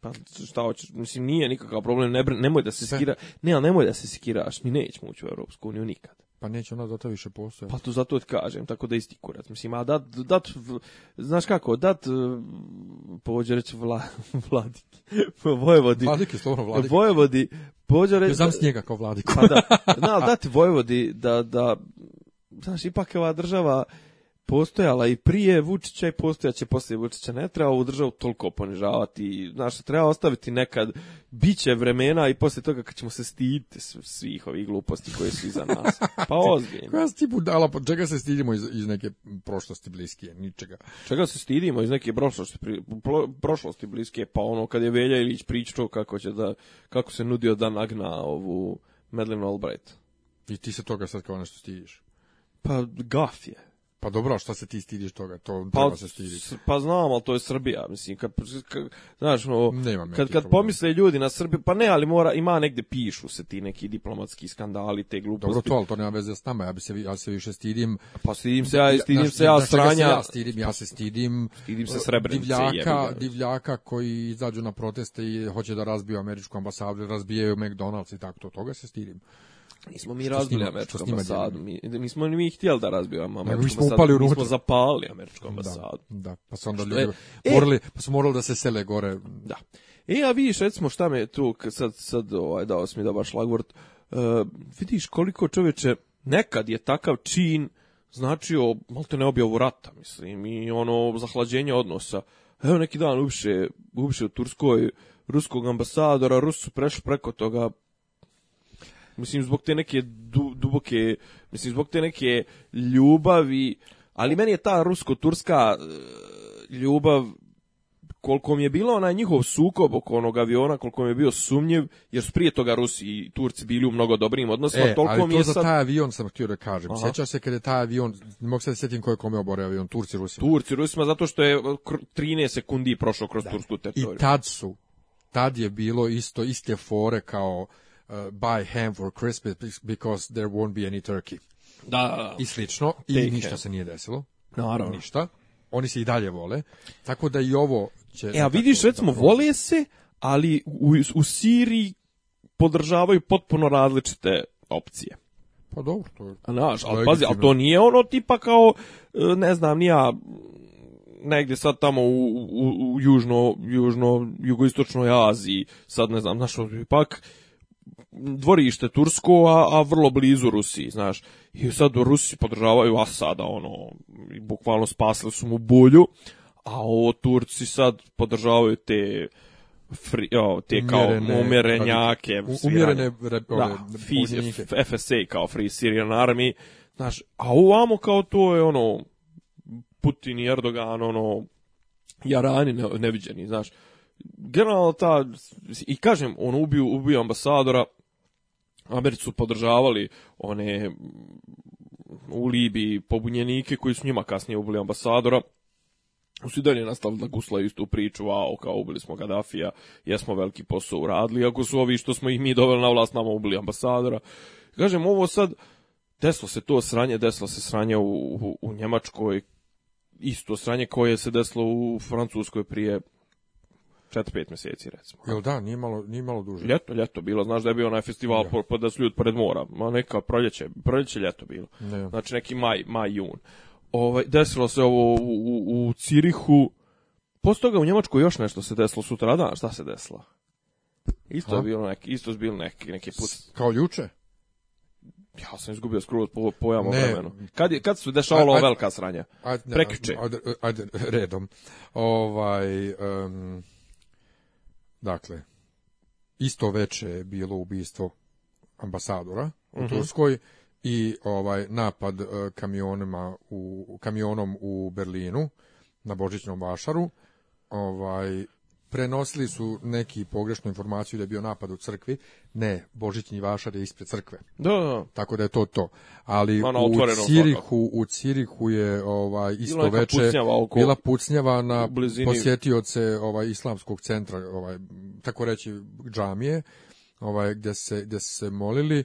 Pa šta hoćeš, mislim nije nikakav problem, ne, nemoj da se skira, ne, ali nemoj da se skiraš, mi nećemo ući u Evropsku uniju nikad. Pa neće ona zato više postojati. Pa to zato kažem, tako da isti kurac. Mislim, a dat, dat znaš kako, dat, e, pođe reći vla, vladik, vojevodi Vladike, slovno Vojvodi, pođe reći... Znam s njega kao vladiku. pa da, dati vojevodi da, da, znaš, ipak je ova država postojala i prije Vučića i postojaće poslije Vučića. Ne treba ovu državu toliko ponižavati. Znaš, treba ostaviti nekad biće vremena i poslije toga kad ćemo se stiditi svih ovih gluposti koje su iza nas. Pa ozbiljno. Koja si ti budala, pa čega se stidimo iz, iz neke prošlosti bliskije? Ničega. Čega se stidimo iz neke prošlosti, prošlosti bliskije? Pa ono, kad je Velja Ilić pričao kako, će da, kako se nudio da nagna ovu Madeleine Albright. I ti se toga sad kao nešto stidiš? Pa gaf je. Pa dobro, šta se ti stidiš toga? To pa, treba se stiditi. Pa znam, ali to je Srbija, mislim, kad, kad znaš, ono, nema kad, kad pomisle ljudi na Srbiju, pa ne, ali mora, ima negde pišu se ti neki diplomatski skandali, te gluposti. Dobro, to, ali to nema veze s nama, ja, bi se, ja se više stidim. Pa stidim se ja, stidim se ja stranja. ja stidim, ja se stidim. Stidim se srebrnice. Divljaka, divljaka koji izađu na proteste i hoće da razbiju američku ambasadu, razbijaju McDonald's i tako, to, toga se stidim. Nismo mi razbili američku ambasadu. Mi, nismo ni mi htjeli da razbijamo američku ambasadu. Mi smo upali u Mi smo zapali američku ambasadu. Da, da. pa su onda ljudi e, morali, pa su morali da se sele gore. Da. E, a vidiš, recimo šta me tu, sad, sad ovaj, dao sam mi dobar baš uh, e, vidiš koliko čoveče, nekad je takav čin značio, malo te ne objavu rata, mislim, i ono, zahlađenje odnosa. Evo neki dan uopšte, upše u Turskoj ruskog ambasadora, rusu su prešli preko toga, Mislim, zbog te neke du, duboke, mislim, zbog te neke ljubavi, ali meni je ta rusko-turska e, ljubav koliko mi je bilo onaj njihov sukob oko onog aviona, koliko mi je bio sumnjiv, jer su prije toga Rusi i Turci bili u mnogo dobrim odnosima, e, toliko ali to je za taj avion sam htio da kažem. Aha. se kada je taj avion, ne mogu se da sjetim je kome oborio avion, Turci Rusima. Turci Rusima, zato što je 13 e, sekundi prošao kroz da. tursku teritoriju. I tad su, tad je bilo isto, iste fore kao uh, buy ham for Christmas because there won't be any turkey. Da, I slično. I ništa se nije desilo. Naravno. Ništa. Oni se i dalje vole. Tako da i ovo će... E, a vidiš, recimo, vole se, ali u, u Siriji podržavaju potpuno različite opcije. Pa dobro, to je... A, naš, ali pazi, ali to nije ono tipa kao, e, ne znam, nija negdje sad tamo u, u, u južno, južno, jugoistočnoj Aziji, sad ne znam, znaš, ono, ipak dvorište tursko, a, vrlo blizu Rusiji, znaš. I sad u Rusi podržavaju Asada, ono, i bukvalno spasili su mu bulju, a ovo Turci sad podržavaju te te kao umjerenjake... umjerene da, FSA kao Free Syrian Army, znaš, a ovamo kao to je ono Putin i Erdogan ono jarani neviđeni, znaš. Generalno ta i kažem, on ubio ubio ambasadora, Americi su podržavali one u Libiji pobunjenike koji su njima kasnije ubili ambasadora. U i dalje da guslaju istu priču, a kao ubili smo Gaddafija, jesmo veliki posao uradili, ako su ovi što smo ih mi doveli na vlast nama ubili ambasadora. Kažem, ovo sad, desilo se to sranje, desilo se sranje u, u, u Njemačkoj, isto sranje koje se desilo u Francuskoj prije 4-5 mjeseci recimo. Jel da, nije malo, nije malo duže. Ljeto, ljeto bilo, znaš da je bio onaj festival ja. da su ljudi pored mora, ma neka proljeće, proljeće ljeto bilo. Ne. Znači neki maj, maj, jun. Ovaj, desilo se ovo u, u, u Cirihu, posto toga u Njemačkoj još nešto se desilo sutra, da, šta se desilo? Isto je bilo neki, isto je bilo neki, neki put. Kao juče? Ja sam izgubio skroz po pojam o vremenu. Kad, je, kad su dešavalo velika sranja? Ajde, ajde, redom. Ovaj... Dakle, isto veče je bilo ubistvo ambasadora u mhm. Turskoj i ovaj napad e, kamionima u kamionom u Berlinu na Božićnom vašaru. Ovaj prenosili su neki pogrešnu informaciju da je bio napad u crkvi. Ne, božićni vašar je ispred crkve. Da, da. Tako da je to to. Ali u Cirihu, u Cirihu je ovaj isto bila veče pucnjava oko, bila pucnjava na posjetioce ovaj islamskog centra, ovaj tako reći džamije, ovaj gdje se gdje se molili.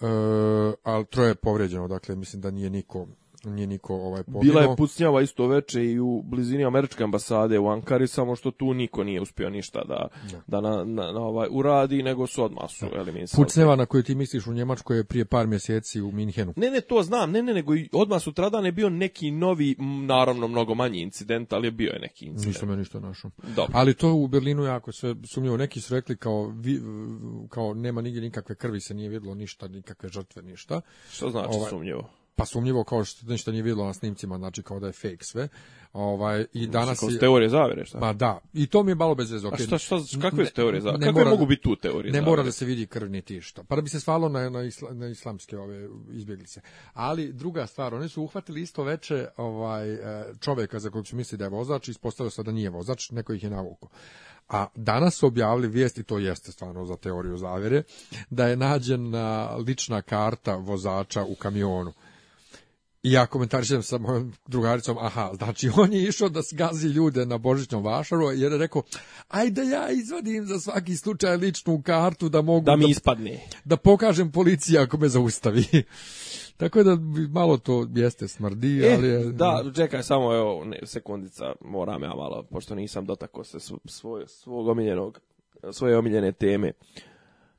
Al e, ali troje je povređeno, dakle mislim da nije niko nije niko ovaj Bila je pucnjava isto veče i u blizini američke ambasade u Ankari, samo što tu niko nije uspio ništa da, da na, na, ovaj, uradi, nego su odmah su eliminisali. Pucnjava na koju ti misliš u Njemačkoj je prije par mjeseci u Minhenu. Ne, ne, to znam, ne, ne, nego odmah sutradan je bio neki novi, naravno mnogo manji incident, ali je bio je neki incident. ništa Dobro. Ali to u Berlinu jako se sumnjivo, neki su rekli kao, vi, kao nema nigdje nikakve krvi se nije vidjelo ništa, nikakve žrtve, ništa. Što znači ovaj, sumnjivo? pa sumnjivo kao što ništa znači, nije vidjelo na snimcima, znači kao da je fake sve. Ovaj i danas kao teorije zavere šta? Pa da, i to mi je malo bez veze. A šta šta kakve su teorije zavere? Kako mogu biti tu teorije? Ne mora da se vidi krv niti šta. Pa da bi se svalo na na, islamske ove izbjeglice. Ali druga stvar, oni su uhvatili isto veče ovaj e, čovjeka za kojeg su mislili da je vozač, ispostavilo se da nije vozač, neko ih je navuko. A danas su objavili vijesti, to jeste stvarno za teoriju zavere, da je nađena lična karta vozača u kamionu. I ja komentarišem sa mojom drugaricom, aha, znači on je išao da zgazi ljude na Božićnom vašaru, jer je rekao, ajde ja izvadim za svaki slučaj ličnu kartu da mogu... Da mi ispadne. Da pokažem policiji ako me zaustavi. Tako da malo to jeste smrdi, e, ali... Je... Da, čekaj, samo evo, ne, sekundica, moram ja malo, pošto nisam dotakao se svoj, svog omiljenog, svoje omiljene teme.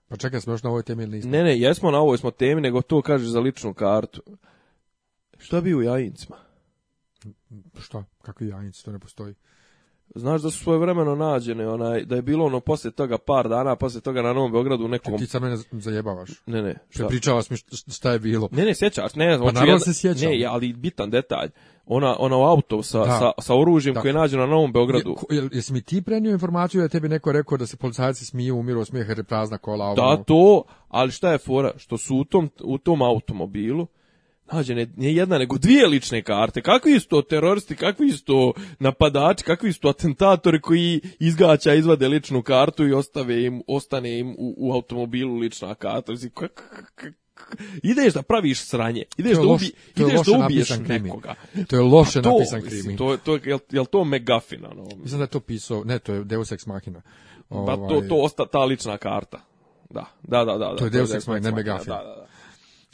Pa čekaj, smo još na ovoj temi ili nismo? Ne, ne, jesmo na ovoj smo temi, nego to kažeš za ličnu kartu šta bi u jajincima? Šta? Kakvi Jajinci? To ne postoji. Znaš da su svoje vremeno nađene, onaj, da je bilo ono poslije toga par dana, poslije toga na Novom Beogradu u nekom... Ti sad mene zajebavaš. Ne, ne. Šta? Pričavaš mi šta je bilo. Ne, ne, sjećaš. Ne, znači pa naravno se sjećam. Ne, ali bitan detalj. Ona, ona auto sa, sa, sa oružjem koje je nađeno na Novom Beogradu. Je, jesi mi ti prenio informaciju da tebi neko rekao da se policajci smiju, umiru smije prazna kola? Da, ono? to, ali šta je fora? Što su u tom, u tom automobilu, nađe ne, jedna, nego dvije lične karte. Kakvi su to teroristi, kakvi su to napadači, kakvi su to atentatori koji izgaća, izvade ličnu kartu i ostave im, ostane im u, automobilu lična karta. Znači, ideš da praviš sranje, ideš da, ubi, ideš da ubiješ nekoga. To je loše pa napisan krimi. To, to, jel, to megafina? No? Mislim da je to pisao, ne, to je Deus Ex Machina. Pa to, ovaj- to osta, ta lična karta. Da, da, da. da, to je Deus Ex Machina, ne megafina. Da, da, da.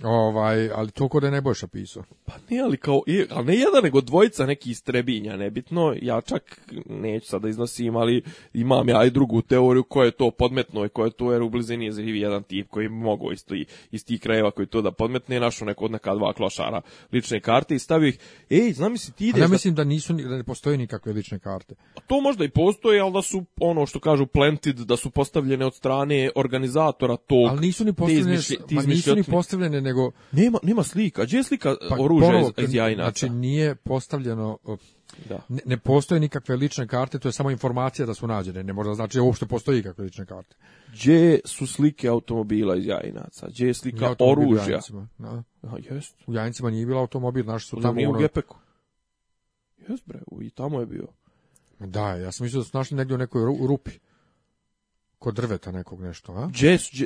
Ovaj, ali to kod je najboljša pisao. Pa ne, ali kao, ali ne jedan, nego dvojica neki Trebinja, nebitno. Ja čak neću sada iznosim, ali imam ja i drugu teoriju koja je to podmetno i koja je to, jer u blizini je živi jedan tip koji mogu isto i, iz tih krajeva koji to da podmetne, našo neko od neka dva klošara lične karte i stavio ih, ej, znam si ti ideš... Ja mislim da nisu, da ne postoje nikakve lične karte. To možda i postoje, ali da su, ono što kažu, planted, da su postavljene od strane organizatora to. Ali nisu ni postavljene, izmišlj, nisu ni postavljene nego... Nema, nema slika. Gdje je slika pa oružja iz, iz Znači, nije postavljeno... Da. Ne, ne, postoje nikakve lične karte, to je samo informacija da su nađene. Ne možda znači uopšte postoji kakve lične karte. Gdje su slike automobila iz Jajinaca? Gdje je slika oružja? U jest. U nije bilo automobil, naš su tamo... Ono- u Gepeku. Jes bre, i tamo je bio. Da, ja sam mislio da su našli negdje u nekoj rupi. Kod drveta nekog nešto, a?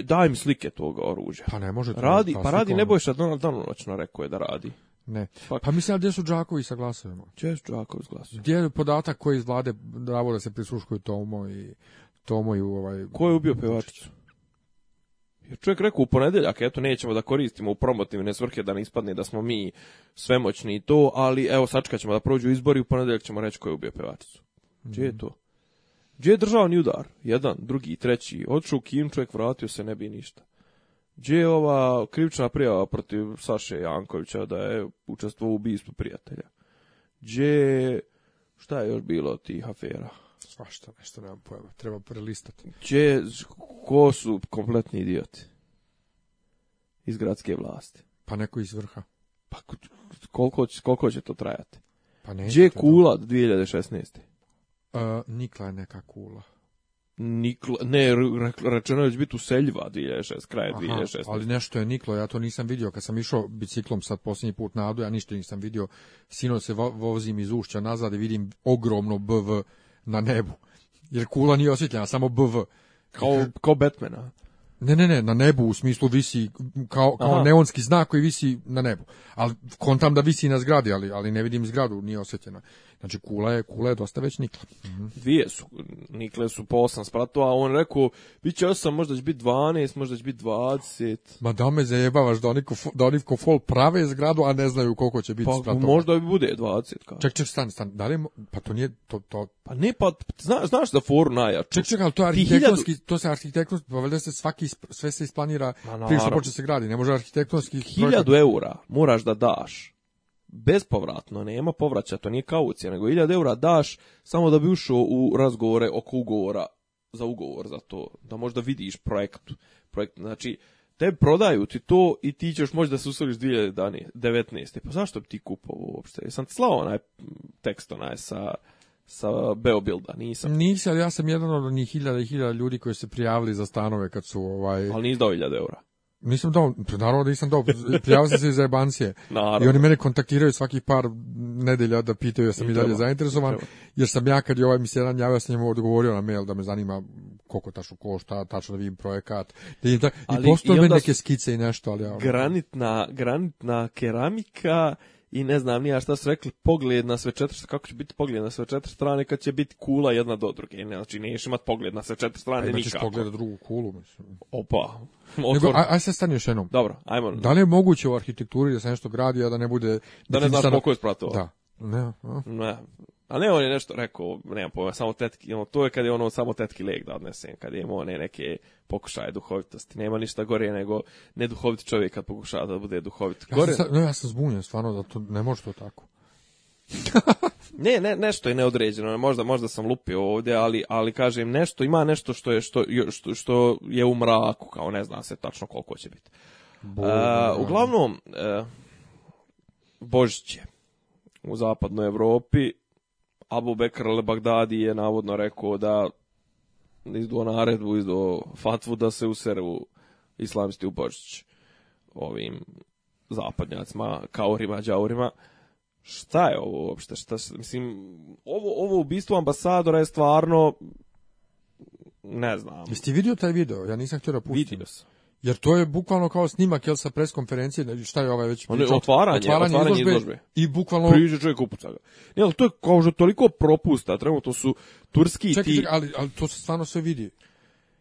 daj mi slike toga oružja. Pa ne može to. Radi, pa radi ne bojiš da Donald danonoćno rekao je da radi. Ne. Pa mislim, gdje su Đakovi sa glasovima? Gdje su Đakovi Gdje je podatak koji iz vlade dravo da se prisluškuju Tomo i Tomo i ovaj... Ko je ubio pevačicu? Jer čovjek rekao u ponedjeljak, eto nećemo da koristimo u promotivne svrhe da ne ispadne da smo mi svemoćni i to, ali evo sačkat ćemo da prođu izbori i u ponedjeljak ćemo reći ko je ubio pevačicu. Gdje je mhm. to? Gdje je državni udar? Jedan, drugi, treći. Odšao u kim čovjek vratio se, ne bi ništa. Gdje je ova krivična prijava protiv Saše Jankovića da je učestvovao u ubijstvu prijatelja? Gdje je... Šta je još bilo tih afera? Svašta, nešto nemam pojma. Treba prelistati. Gdje, ko su kompletni idioti? Iz gradske vlasti. Pa neko iz vrha. Pa koliko, koliko će to trajati? Pa ne. Gdje je kula 2016. E, nikla je neka kula. Nikla, ne, rečeno je biti u Seljva 2006, kraje 2006. ali nešto je niklo, ja to nisam vidio. Kad sam išao biciklom sad posljednji put na Adu, ja ništa nisam vidio. Sino se vozim iz ušća nazad i vidim ogromno BV na nebu. Jer kula nije osjetljena, samo BV. Kao, kao Batmana. Ne, ne, ne, na nebu u smislu visi kao, kao neonski znak koji visi na nebu. Ali kontam da visi na zgradi, ali, ali ne vidim zgradu, nije osjetljena Znači kula je, kula je dosta već nikla. Mm -hmm. Dvije su, nikle su po osam spratu, a on rekao, bit će osam, možda će biti dvanest, možda će biti 20. Ma da me zajebavaš da oni, ko, da oni fol prave zgradu, a ne znaju koliko će biti pa, spratova. možda bi bude 20. Ček, ček, stani, stani, da li, pa to nije, to, to... Pa ne, pa zna, znaš da foru najjače. Ček, ček, ali to je arhitektonski, to se arhitektonski, pa valjda se svaki, sve se isplanira, prije što počne se gradi, ne može arhitektonski... Hiljadu projekat... eura moraš da daš bezpovratno, nema povraća, to nije kaucija, nego 1000 eura daš samo da bi ušao u razgovore oko ugovora, za ugovor za to, da možda vidiš projekt. projekt znači, te prodaju ti to i ti ćeš možda se useliš 2019. Pa zašto bi ti kupovao uopšte? Sam ti slao onaj tekst onaj sa sa Beobilda, nisam. Nisi, ali ja sam jedan od njih hiljada i hiljada ljudi koji se prijavili za stanove kad su ovaj... Ali nisi dao hiljada eura. Nisam dao, naravno da nisam dao, prijavio sam se za jebancije. I oni mene kontaktiraju svaki par nedelja da pitaju ja sam i, dalje zainteresovan, jer sam ja kad je ovaj mi javio, sam njemu odgovorio na mail da me zanima koliko tačno košta, tačno da vidim projekat. Da I, postoje i neke skice i nešto. Ali, ja, granitna, granitna keramika i ne znam ni nija šta su rekli, pogled na sve četiri, kako će biti pogled na sve četiri strane kad će biti kula jedna do druge. Ne, znači niješ imat pogled na sve četiri strane nikako. Imaćeš pogled na drugu kulu, mislim. Opa. Nego, aj, aj stani još jednom. Dobro, ajmo. Da li je moguće u arhitekturi da se nešto gradi, a da ne bude... Da ne znaš koliko je Da. ne. ne. A ne, on je nešto rekao, nema pojma, samo tetki, ono, to je kad je ono samo tetki leg da odnesem, kad je one neke pokušaje duhovitosti. Nema ništa gore nego neduhoviti čovjek kad pokušava da bude duhovit. Gore... Ja, sam, zbunjen stvarno da to ne može to tako. ne, ne, nešto je neodređeno, možda možda sam lupio ovdje, ali ali kažem nešto ima nešto što je što što, je u mraku, kao ne zna se tačno koliko će biti. uglavnom e, Božić je u zapadnoj Europi Abu Bekr al-Baghdadi je navodno rekao da izduo naredbu, izduo fatvu da se u servu islamisti u ovim zapadnjacima, kaorima, džaurima. Šta je ovo uopšte? Šta, mislim, ovo, ovo ubistvo ambasadora je stvarno ne znam. Jeste vidio taj video? Ja nisam htio da pustim. Vidio sam. Jer to je bukvalno kao snimak jel sa pres konferencije, šta je ovaj već pričao? otvaranje, otvaranje, otvaranje izložbe, I bukvalno priđe čovjek upuca ga. Ne, ali to je kao što toliko propusta, trenutno su turski čekaj, ti. Čekaj, ali, ali to se stvarno sve vidi.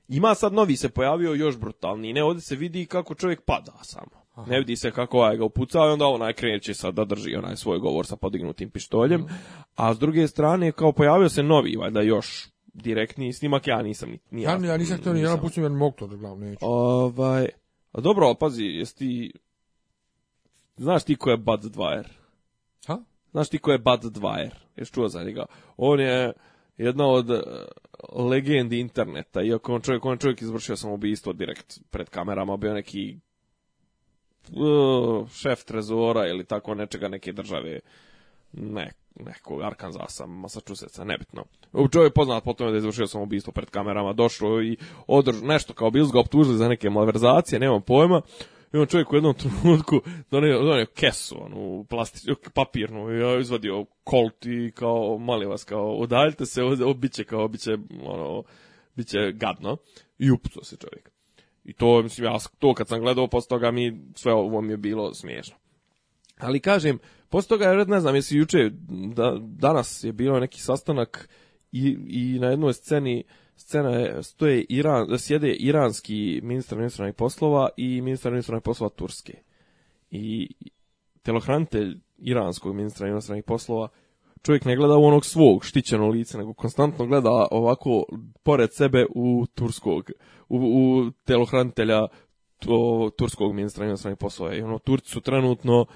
Ima sad novi se pojavio još brutalniji. Ne, ovdje se vidi kako čovjek pada samo. Ne vidi se kako ovaj ga upucao i onda onaj kreće sad da drži onaj svoj govor sa podignutim pištoljem. Mhm. A s druge strane, kao pojavio se novi, valjda još direktni snimak ja nisam ni ja. Ja nisam to ni jedan put jer mogu to da glavno neću. Ovaj, a dobro, opazi, pazi, jesi ti... Znaš ti ko je Bud Dwyer? Ha? Znaš ti ko je Bud Dwyer? Jesi čuo za njega? On je jedna od eh, legendi interneta, iako on čovjek, on čovjek izvršio samoubistvo direkt pred kamerama, bio neki eh, šef trezora ili tako nečega neke države, ne, neko Arkansasa, Massachusettsa, nebitno. Čovjek je poznat po tome da je izvršio sam ubistvo pred kamerama, došlo i održ, nešto kao bili ga optužili za neke malverzacije, nemam pojma. I on čovjek u jednom trenutku donio, donio kesu, onu plastičnu, papirnu, i izvadio kolt i kao, mali vas, kao, odaljite se, obiće, kao, obiće, ono, biće gadno. I upucao se čovjek. I to, mislim, ja to kad sam gledao, posle toga mi sve ovo mi je bilo smiješno. Ali kažem, Posle toga, ne znam, jesi juče, da, danas je bilo neki sastanak i, i na jednoj sceni scena je, stoje Iran, sjede iranski ministar ministranih poslova i ministar ministranih poslova Turske. I telohranitelj iranskog ministra ministranih poslova čovjek ne gleda u onog svog štićeno lice, nego konstantno gleda ovako pored sebe u turskog, u, u telohranitelja to, turskog ministra inostranih poslova. I ono, Turci su trenutno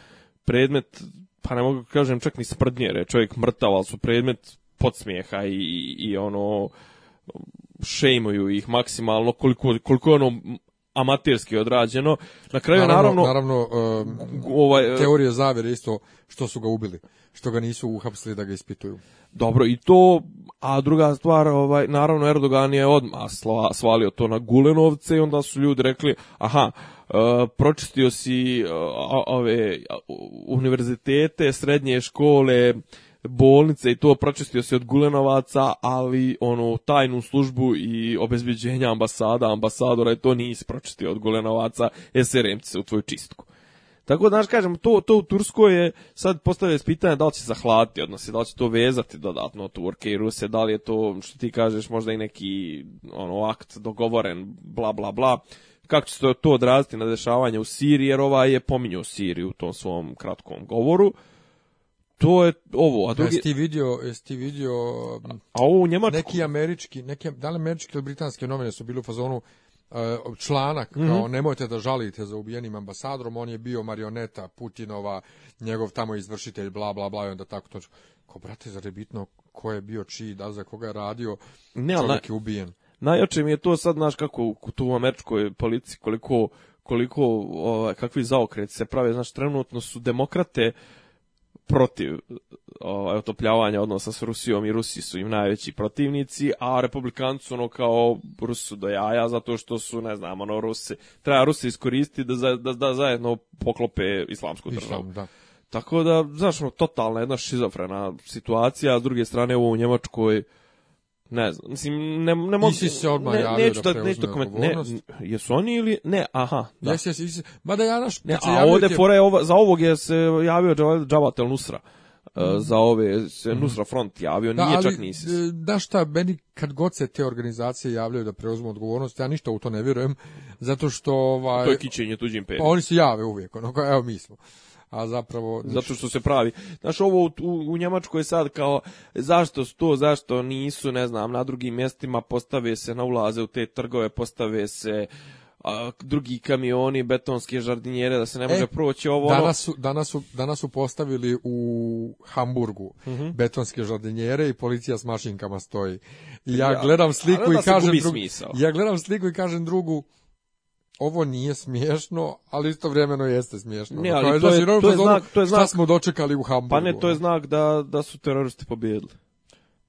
predmet, pa ne mogu kažem čak ni sprdnjere, čovjek mrtav, ali su predmet podsmijeha i, i, ono šejmuju ih maksimalno koliko, koliko je ono amaterski odrađeno. Na kraju naravno naravno, naravno e, ovaj e, teorije zavjere isto što su ga ubili, što ga nisu uhapsili da ga ispituju. Dobro i to, a druga stvar, ovaj naravno Erdogan je odmah svalio to na Gulenovce i onda su ljudi rekli, aha, E, pročistio si e, ove univerzitete, srednje škole, bolnice i to pročistio si od Gulenovaca, ali ono tajnu službu i obezbeđenja ambasada, ambasadora i to nisi pročistio od Gulenovaca, e, srm u tvoju čistku. Tako da, znaš, kažem, to, to u Turskoj je, sad postavljaju pitanje da li će zahladiti odnose, da li će to vezati dodatno Turke i Ruse, da li je to, što ti kažeš, možda i neki ono, akt dogovoren, bla, bla, bla kako će se to odraziti na dešavanje u Siriji, jer ovaj je pominjao Siriju u tom svom kratkom govoru. To je ovo, a pa drugi... Jesi ti vidio, ti vidio... A mm, u Njemačku? Neki američki, neki, da li američki ili britanske novine su bili u fazonu eh, članak kao mhm. nemojte da žalite za ubijenim ambasadorom, on je bio marioneta Putinova, njegov tamo izvršitelj, bla, bla, bla, i onda tako to. Ko, brate, zar je bitno ko je bio čiji, da za koga je radio, ne, čovjek je ubijen najjače mi je to sad, znaš, kako tu u američkoj policiji, koliko, koliko ovaj, kakvi zaokreti se prave, znaš, trenutno su demokrate protiv ovaj, otopljavanja odnosa s Rusijom i Rusi su im najveći protivnici, a republikanci ono kao Rusu do jaja zato što su, ne znam, ono Rusi, treba Rusi iskoristiti da, da, da zajedno poklope islamsku državu. Tako da, znaš, ono, totalna jedna šizofrena situacija, a s druge strane u Njemačkoj ne znam, mislim, ne, ne mogu... Nisi se odmah ne, javio neću da, da preuzme Ne, jesu oni ili... Ne, aha. Da. jesi, jesi. jesi. Mada ja naš... Ne, a ovde te... fora je ova, za ovog je se javio Džavatel Nusra. Mm. Uh, za ove se mhm. Nusra Front javio, da, nije ali, čak nisi. Da e, šta, meni kad god se te organizacije javljaju da preuzmu odgovornost, ja ništa u to ne vjerujem, zato što... Ovaj, to je kićenje tuđim petom. Pa oni se jave uvijek, ono, evo mi smo a zapravo... Zato što se pravi. Znaš, ovo u, Njemačkoj je sad kao, zašto to, zašto nisu, ne znam, na drugim mjestima postave se na ulaze u te trgove, postave se drugi kamioni, betonske žardinjere, da se ne e, može proći ovo. Ono- danas, su, danas, su, danas su postavili u Hamburgu mhm. betonske žardinjere i policija s mašinkama stoji. ja, gledam sliku i kažem drugu... Ja gledam sliku i kažem drugu, ovo nije smiješno, ali istovremeno jeste smiješno. Ono, ali to je, to je znak, to je znak. Šta smo dočekali u Hamburgu? Pa ne, to je ono. znak da, da su teroristi pobijedili.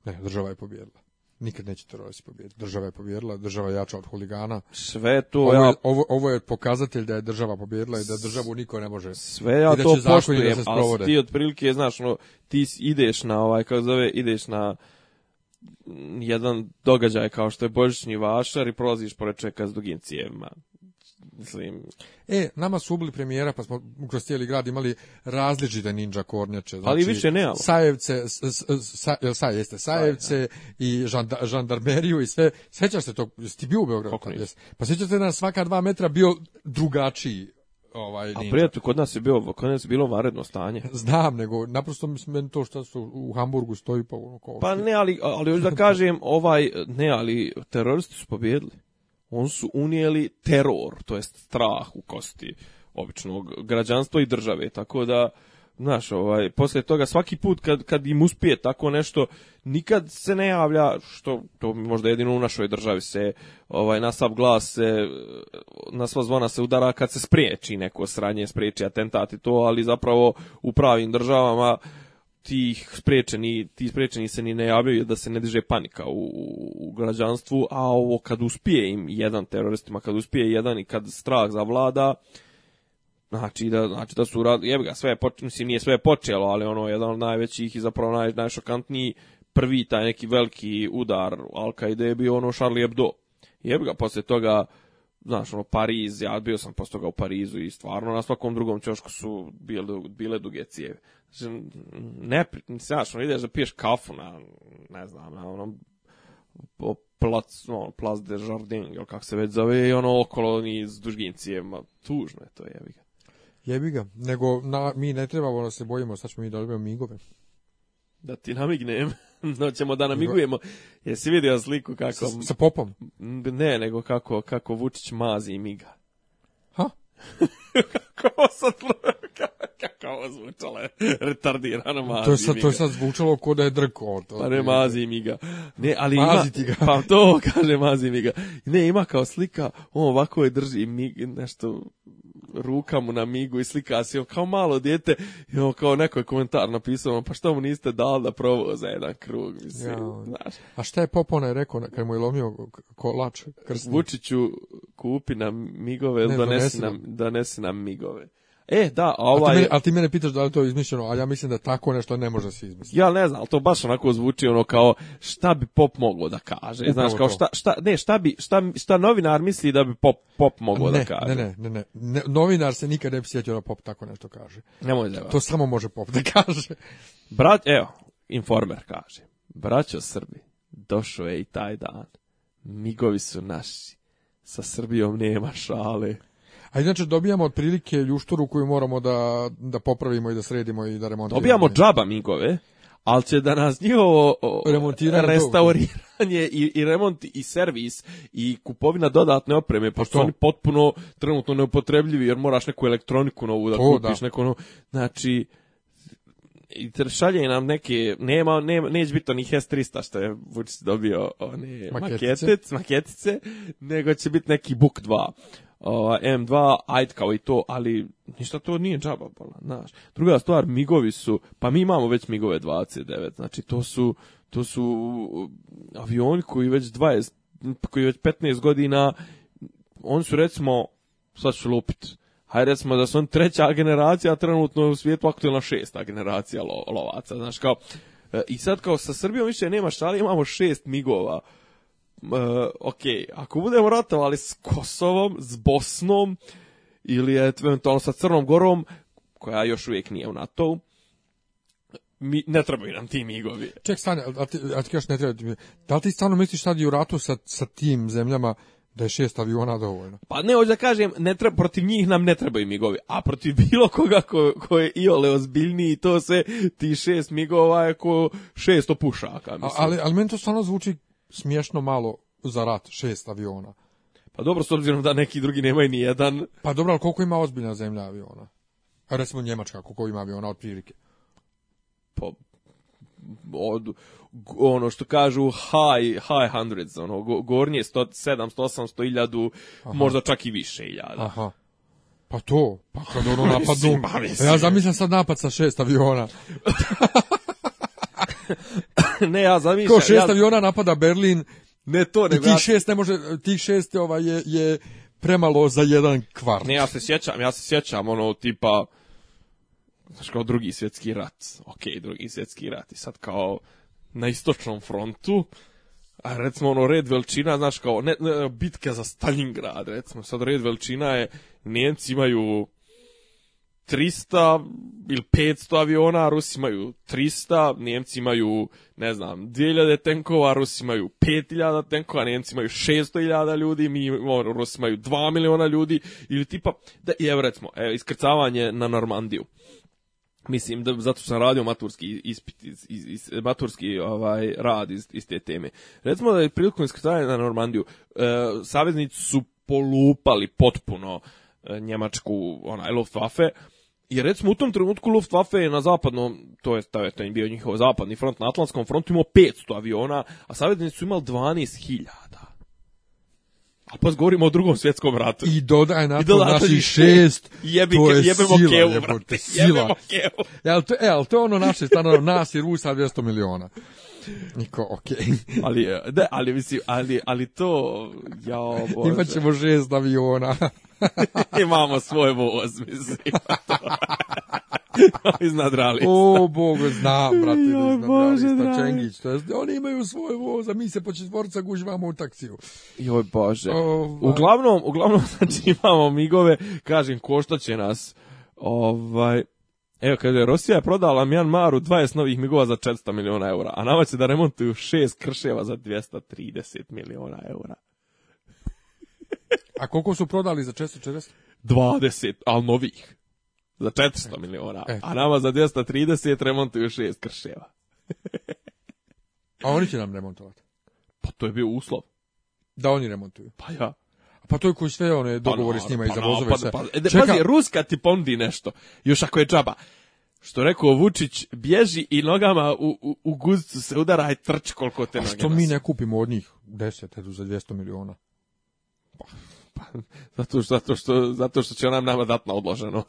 Ne, država je pobijedila. Nikad neće teroristi pobijediti. Država je pobijedila, država je jača od huligana. Sve ovo je, Ovo, je pokazatelj da je država pobijedila i da državu niko ne može. Sve ja da to poštujem, ali ti otprilike, znaš, no, ti ideš na ovaj, kako zove, ideš na jedan događaj kao što je Božićni vašar i prolaziš pored čeka s dugim cijevima. Mislim... E, nama su ubili premijera, pa smo kroz cijeli grad imali različite ninja kornjače. Znači, ali više ne, Sajevce, sa, Sajevce i žandarmeriju i sve. Sjećaš se to? jesi ti bio u Beogradu? Pa sjećaš se da svaka dva metra bio drugačiji ovaj A prijatelj kod nas je bio kod je bilo varedno stanje. Znam, nego naprosto mislim to što su u Hamburgu stoji pa ono Pa ne, ali ali još da kažem, ovaj ne, ali teroristi su pobijedili on su unijeli teror, to jest strah u kosti običnog građanstva i države, tako da znaš, ovaj, poslije toga svaki put kad, kad im uspije tako nešto, nikad se ne javlja, što to možda jedino u našoj državi se, ovaj, na sav glas se, na sva zvona se udara kad se spriječi neko sranje, spriječi atentat i to, ali zapravo u pravim državama tih sprečeni, ti sprečeni se ni ne javljaju da se ne diže panika u, u građanstvu, a ovo kad uspije im jedan teroristima, kad uspije jedan i kad strah zavlada, Znači da, znači da su uradili jebiga, sve je počelo, mislim nije sve je počelo, ali ono jedan od najvećih i zapravo naj, najšokantniji prvi taj neki veliki udar Al-Qaide je bio ono Charlie Hebdo. Jebiga, ga, toga znaš, ono, Pariz, ja bio sam posto ga u Parizu i stvarno na svakom drugom čošku su bile, bile duge cijevi. Znači, ne, znaš, ono, ideš da piješ kafu na, ne znam, na onom plac, no, plac de jardin, ili kako se već zove, i ono okolo ni s dužgim cijevima. Tužno je to, jebi ga. ga, nego na, mi ne trebamo da se bojimo, sad ćemo mi da migove. Da ti namignem. ćemo da namigujemo. Jesi vidio sliku kako... Sa, popom? Ne, nego kako, kako Vučić mazi i miga. Ha? kako ovo sad kako zvučalo retardirano mazi to je to je sad zvučalo ko da je drko to pa ne mazi i miga. ne, ali mazi ga. pa to kaže mazi i ne ima kao slika on ovako je drži mig, nešto ruka mu na migu i slika se kao malo dijete i on kao neko je komentar napisao pa što mu niste dali da provoza za jedan krug mislim, ono. znaš. A šta je Pop onaj rekao kad mu je lomio kolač Vučiću kupi nam migove ili donesi nam, donesi nam migove. E, da, a ovaj... ti mene, pitaš da li to je izmišljeno, ali ja mislim da tako nešto ne može se izmisliti. Ja ne znam, ali to baš onako zvuči ono kao šta bi pop moglo da kaže, Upravo znaš, kao šta, šta, ne, šta bi, šta, šta novinar misli da bi pop, pop moglo da kaže. Ne, ne, ne, ne, novinar se nikad ne bi sjetio da pop tako nešto kaže. Nemoj da To samo može pop da kaže. Brat, evo, informer kaže, braćo Srbi, došao je i taj dan, migovi su naši, sa Srbijom nema šale. A inače dobijamo otprilike ljušturu koju moramo da, da popravimo i da sredimo i da remontiramo. Dobijamo džaba migove, ali će da nas njihovo restauriranje i, i remont i servis i kupovina dodatne opreme, pošto oni potpuno trenutno neupotrebljivi jer moraš neku elektroniku novu da to, kupiš, da. znači i šalje nam neke, nema, nema neće biti onih S300 što je Vučić dobio one maketice. maketice, maketice nego će biti neki Book 2 M2, ajde kao i to, ali ništa to nije džaba znaš. Druga stvar, migovi su, pa mi imamo već migove 29, znači to su, to su avioni koji već 20, koji već 15 godina, oni su recimo, sad ću lupit, hajde recimo da su on treća generacija, a trenutno u svijetu aktualna šesta generacija lo, lovaca, znaš kao, e, i sad kao sa Srbijom više nema šta, imamo šest migova, E, ok, ako budemo ratovali s Kosovom, s Bosnom ili eventualno sa Crnom Gorom, koja još uvijek nije u NATO-u, mi, ne trebaju nam ti migovi. Ček, stane, a ti, a ti kažeš ne trebaju Da li ti stvarno misliš sad i u ratu sa, sa tim zemljama da je šest aviona dovoljno? Pa ne, hoću da kažem, ne treba, protiv njih nam ne trebaju migovi, a protiv bilo koga ko, ko je iole ozbiljniji, to se ti šest migova je ko šest opušaka. Mislim. A, ali, ali meni to stvarno zvuči smiješno malo za rat, šest aviona. Pa dobro, s obzirom da neki drugi nemaju ni jedan. Pa dobro, ali koliko ima ozbiljna zemlja aviona? recimo Njemačka, koliko ima aviona otprilike? Pa, od, ono što kažu high, high hundreds, ono, gornje 100, 700, 800 iljadu, možda čak i više 1000. Aha. Pa to, pa kad ono napadu... Pa ja zamislim sad napad sa šest aviona. ne, ja zamišljam. Ko šest aviona napada Berlin. Ne to, nego... ti šest ne može, tih šest je, ovaj, je, je premalo za jedan kvar Ne, ja se sjećam, ja se sjećam, ono, tipa, znaš, kao drugi svjetski rat. Okej, drugi svjetski rat. I sad kao na istočnom frontu, a recimo ono red veličina, znaš, kao ne, ne, bitka za Stalingrad, recimo. Sad red veličina je, Nijemci imaju 300 ili 500 aviona, Rusi imaju 300, Njemci imaju, ne znam, 2000 tenkova, Rusi imaju 5000 tenkova, Njemci imaju 600.000 ljudi, mi ono, Rusi imaju 2 miliona ljudi, ili tipa, da, i evo recimo, evo, iskrcavanje na Normandiju. Mislim, da, zato sam radio maturski ispit, iz, iz, iz, maturski ovaj, rad iz, iz te teme. Recimo da je prilikom iskrcavanja na Normandiju, e, saveznici su polupali potpuno e, njemačku, onaj, Luftwaffe, jer recimo u tom trenutku Luftwaffe je na zapadnom, to je, to je bio njihov zapadni front, na Atlantskom frontu imao 500 aviona, a savjetnici su imali 12.000. A pa govorimo o drugom svjetskom ratu. I dodaj na to naši šest, jebi, to je sila, kevu, jebote, sila. Jebemo e, to, e, ali to je ono naše, stano, nas i Rusa 200 miliona. Niko, okej. ali, ne, ali mislim, ali, ali to, ja. bože. Imaćemo žest aviona. Imamo svoj voz, mislim. iznad O, Bogu, znam, brate, ja, iznad Bože, Čengić, to oni imaju svoj voz, a mi se po četvorca gužvamo u taksiju. Joj, Bože. uglavnom, uglavnom, znači, imamo migove, kažem, košta će nas, ovaj, Evo, kaže, Rosija je prodala Mianmaru 20 novih migova za 400 miliona eura, a nama će da remontuju šest krševa za 230 miliona eura. a koliko su prodali za 440? 20, ali novih. Za 400 e. miliona. E. A nama za 230 remontuju šest krševa. a oni će nam remontovati? Pa to je bio uslov. Da oni remontuju? Pa ja. Pa to je koji sve one dogovori pa, s njima pa, i pa pa, e, Pazi, Ruska ti pondi nešto, još ako je džaba. Što rekao Vučić, bježi i nogama u, u, u se udara i trč koliko te noge. A što mi ne kupimo od njih deset, edu za 200 miliona? Pa, pa, zato, što, zato, što, zato što će nam nama dat odloženo.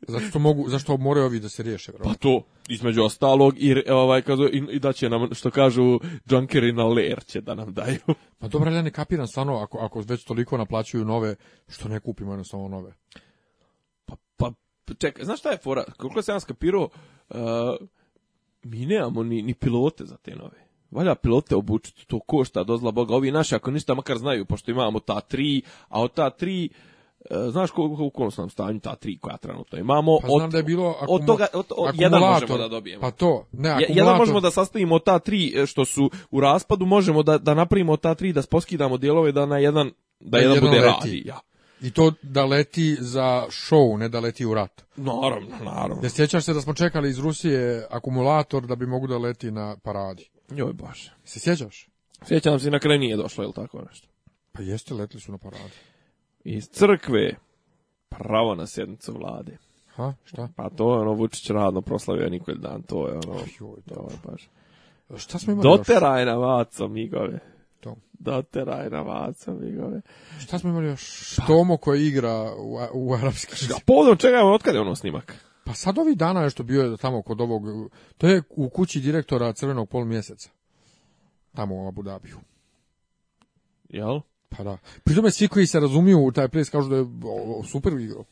Zato što mogu, zašto moraju ovi da se riješe, Pa to, između ostalog, i, ovaj, kazu, i, i da će nam, što kažu, junkeri na ler će da nam daju. Pa dobro, ja ne kapiram stvarno, ako, ako već toliko naplaćuju nove, što ne kupimo jednostavno nove. Pa, pa, čekaj, znaš šta je fora? Koliko sam ja skapirao, uh, mi nemamo ni, ni pilote za te nove. Valja pilote obučiti, to košta, dozla boga. Ovi naši, ako ništa, makar znaju, pošto imamo ta tri, a od ta tri E, znaš koliko u kom sam stanju ta tri koja trenutno imamo pa znam da je bilo od toga od, jedan možemo da dobijemo pa to ne jedan možemo da sastavimo ta tri e, što su u raspadu možemo da da napravimo ta tri da sposkidamo dijelove da na jedan da, da jedan, bude radi ja i to da leti za show, ne da leti u rat. Naravno, naravno. Ne sjećaš se da smo čekali iz Rusije akumulator da bi mogu da leti na paradi. Joj baš. Se sjećaš? Sjećam se i na kraju nije došlo, je li tako nešto? Pa jeste, letili su na paradi iz crkve pravo na sjednicu vlade. Ha, šta? Pa to je ono Vučić radno proslavio Nikolj dan, to je ono... Pa joj, to je baš... Šta smo imali Doteraj još? na vaco, migove. To. Doteraj na vaco, migove. Šta smo imali još? Pa. Tomo koji igra u, u arapski... povodom čega je otkad je ono snimak? Pa sad ovih dana što bio je tamo kod ovog... To je u kući direktora Crvenog polmjeseca. Tamo u Abu Dhabiju. Jel? Pa da. Pri tome svi koji se razumiju u taj ples kažu da je super igrao.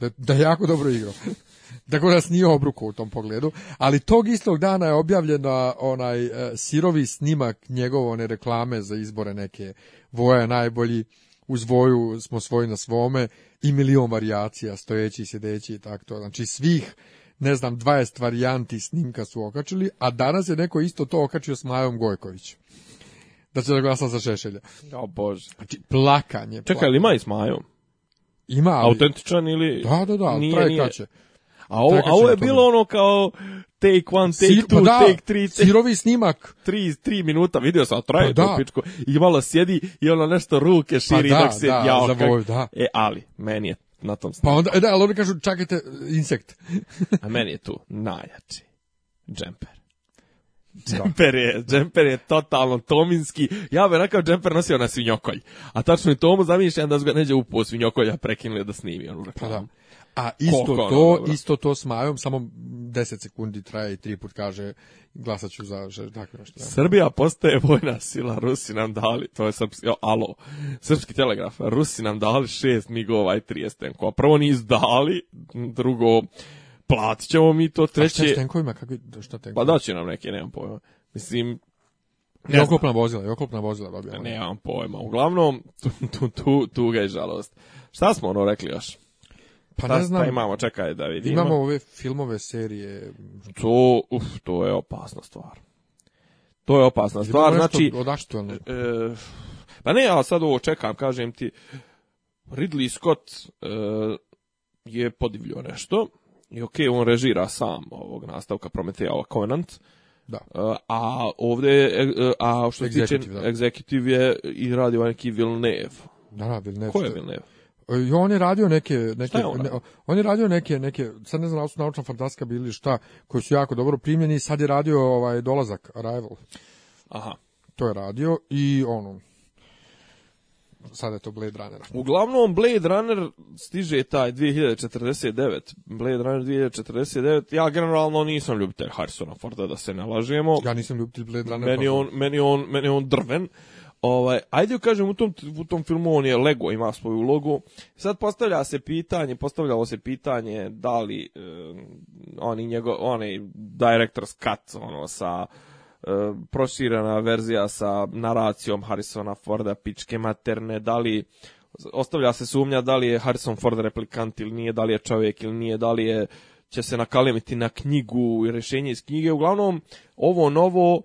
Da, da je jako dobro igrao. da dakle, nije obruko u tom pogledu. Ali tog istog dana je objavljena onaj e, sirovi snimak njegove one reklame za izbore neke. Voja najbolji, uz voju smo svoji na svome i milion varijacija, stojeći, sjedeći i tako to. Znači svih ne znam, 20 varijanti snimka su okačili, a danas je neko isto to okačio s Majom Gojković da će da glasam za Šešelja. O bože. Znači, plakanje. Čekaj, ali ima i s Majom? Ima, ali... Autentičan ili... Da, da, da, nije, traje nije. Kače. A ovo, a ovo je bilo ono kao take one, take pa two, da, take three. Take... Sirovi snimak. Tri, tri minuta, vidio sam, traje pa to pičko. I malo sjedi i ono nešto ruke pa širi pa da, dok se da, jao. da. E, ali, meni je na tom pa snimku. Pa onda, e, da, ali oni kažu, čekajte, insekt. a meni je tu najjači džemper. Džemper je, džemper je totalno tominski. Ja bih rekao džemper nosio na svinjokolj. A tačno i tomu zamišljam da ga neđe upao svinjokolja prekinuli da snimi onu pa da, A isto ono to, ono, isto to s Majom, samo 10 sekundi traje i tri put kaže glasat ću za tako ono. nešto. Srbija postaje vojna sila, Rusi nam dali, to je srpski, alo, srpski telegraf, Rusi nam dali šest migova i 30 tenkova. Prvo nisu dali, drugo, platit ćemo mi to treće. A šta s Kako, šta tenkovima? Pa daće nam neke, nemam pojma. Mislim, ne I oklopna vozila, i oklopna vozila Ne, Nemam pojma. Uglavnom, tu, tu, tu, tu ga je žalost. Šta smo ono rekli još? Pa ne znam. imamo, čekaj da vidimo. Imamo ove filmove, serije. To, uf, to je opasna stvar. To je opasna stvar, znači... E, pa ne, ali sad ovo čekam, kažem ti. Ridley Scott e, je podivljio nešto. I ok, on režira sam ovog nastavka Prometeja Covenant. Da. E, a ovdje, e, e, a što se tiče, executive je i radi ovaj neki Villeneuve. Da, da, Villeneuve. Ko je Villeneuve? I on je radio neke neke je on, je radio neke neke sad ne znam da su naučna fantastika bili šta koji su jako dobro primljeni i sad je radio ovaj dolazak Arrival. Aha. To je radio i ono Sad je to Blade runner Uglavnom, Blade Runner stiže taj 2049. Blade Runner 2049. Ja generalno nisam ljubitelj Harrisona Forda, da se ne lažemo. Ja nisam ljubitelj Blade Runner. Meni pa on, meni on, meni on drven. Ovaj, ajde kažem, u tom, u tom filmu on je Lego, ima svoju ulogu. Sad postavlja se pitanje, postavljalo se pitanje da li on oni njegov, director's cut, ono, sa E, proširena verzija sa naracijom Harrisona Forda, pičke materne, da li ostavlja se sumnja da li je Harrison Ford replikant ili nije, da li je čovjek ili nije, da li je će se nakalimiti na knjigu i rješenje iz knjige. Uglavnom, ovo novo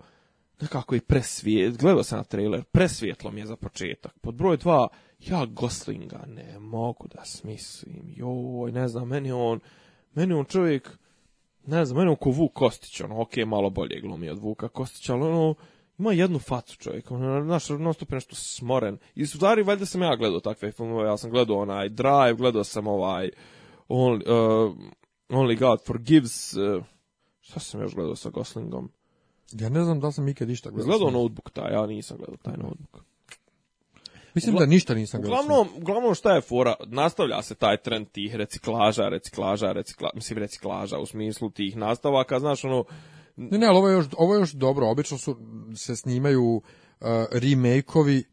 nekako i presvijet, gledao sam na trailer, presvijetlo mi je za početak. Pod broj dva, ja Goslinga ne mogu da smislim, joj, ne znam, meni on, meni on čovjek, ne znam, ono oko Vuk Kostić, ono, ok, malo bolje glumi od Vuka Kostića, ali ono, ima jednu facu čovjek, ono, znaš, non stop nešto smoren. I su valjda sam ja gledao takve filmove, ja sam gledao onaj Drive, gledao sam ovaj Only, uh, only God Forgives, uh, šta sam još gledao sa Goslingom? Ja ne znam da li sam ikad išta gledao. Gledao notebook taj, ja nisam gledao taj notebook. Mislim da ništa nisam gledao. Glavno glavno šta je fora? Nastavlja se taj trend tih reciklaža, reciklaža, recikla... mislim reciklaža u smislu tih nastavaka, znaš ono... Ne, ne, ali ovo je još, ovo je još dobro. Obično su, se snimaju uh, remake-ovi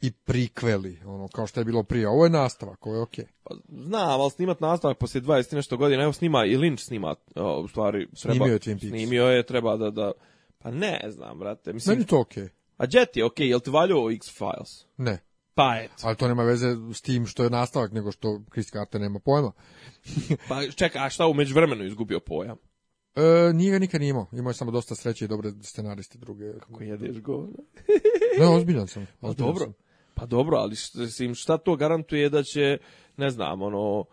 i prikveli, ono, kao što je bilo prije. Ovo je nastavak, ovo je okej. Okay. Pa, znam, ali snimat nastavak poslije 20 nešto godina, evo snima i Lynch snima, u stvari, treba, snimio je Twin Peaks. Snimio je, treba da, da, pa ne znam, brate. Mislim, Meni to okej. Okay. A Jet je okay, jel ti valio X-Files? Ne. Pa eto. Ali to nema veze s tim što je nastavak, nego što Chris Carter nema pojma. pa čekaj, a šta u međuvremenu izgubio pojam? E, nije ga nikad imao. Imao je samo dosta sreće i dobre scenariste druge. Kako jedeš govno? ne, ozbiljan sam. pa dobro. Pa dobro, ali šta to garantuje da će, ne znam, ono,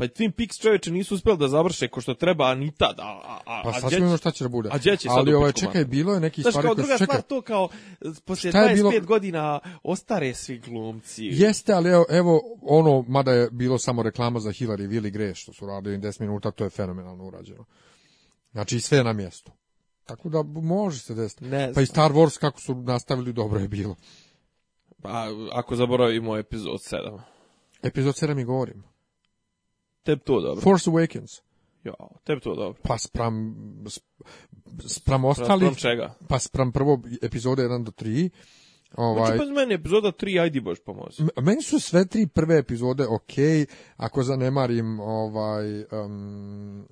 pa i Twin Peaks čoveče nisu uspeli da završe ko što treba, a ni tad. A, a, a, pa sasvim ono šta će da bude. A gdje će sad Ali ovaj, čekaj, bilo je neki Znaš, stvari kao druga stvar to kao, poslije 25 bilo... godina ostare svi glumci. Jeste, ali evo, evo ono, mada je bilo samo reklama za Hillary Willi Gre, što su radili 10 minuta, to je fenomenalno urađeno. Znači sve je na mjestu. Tako da može se desiti. Ne pa i Star Wars kako su nastavili, dobro je bilo. Pa, ako zaboravimo epizod 7. Epizod 7 i govorimo. Tebi to dobro. Force Awakens. Ja, tebi to dobro. Pa spram, spram ostali. Spram čega? Pa spram prvo epizode 1 do 3... Ovaj, znači, pa meni epizoda 3, ajdi baš pomozi. Meni su sve tri prve epizode ok, ako zanemarim ovaj, um,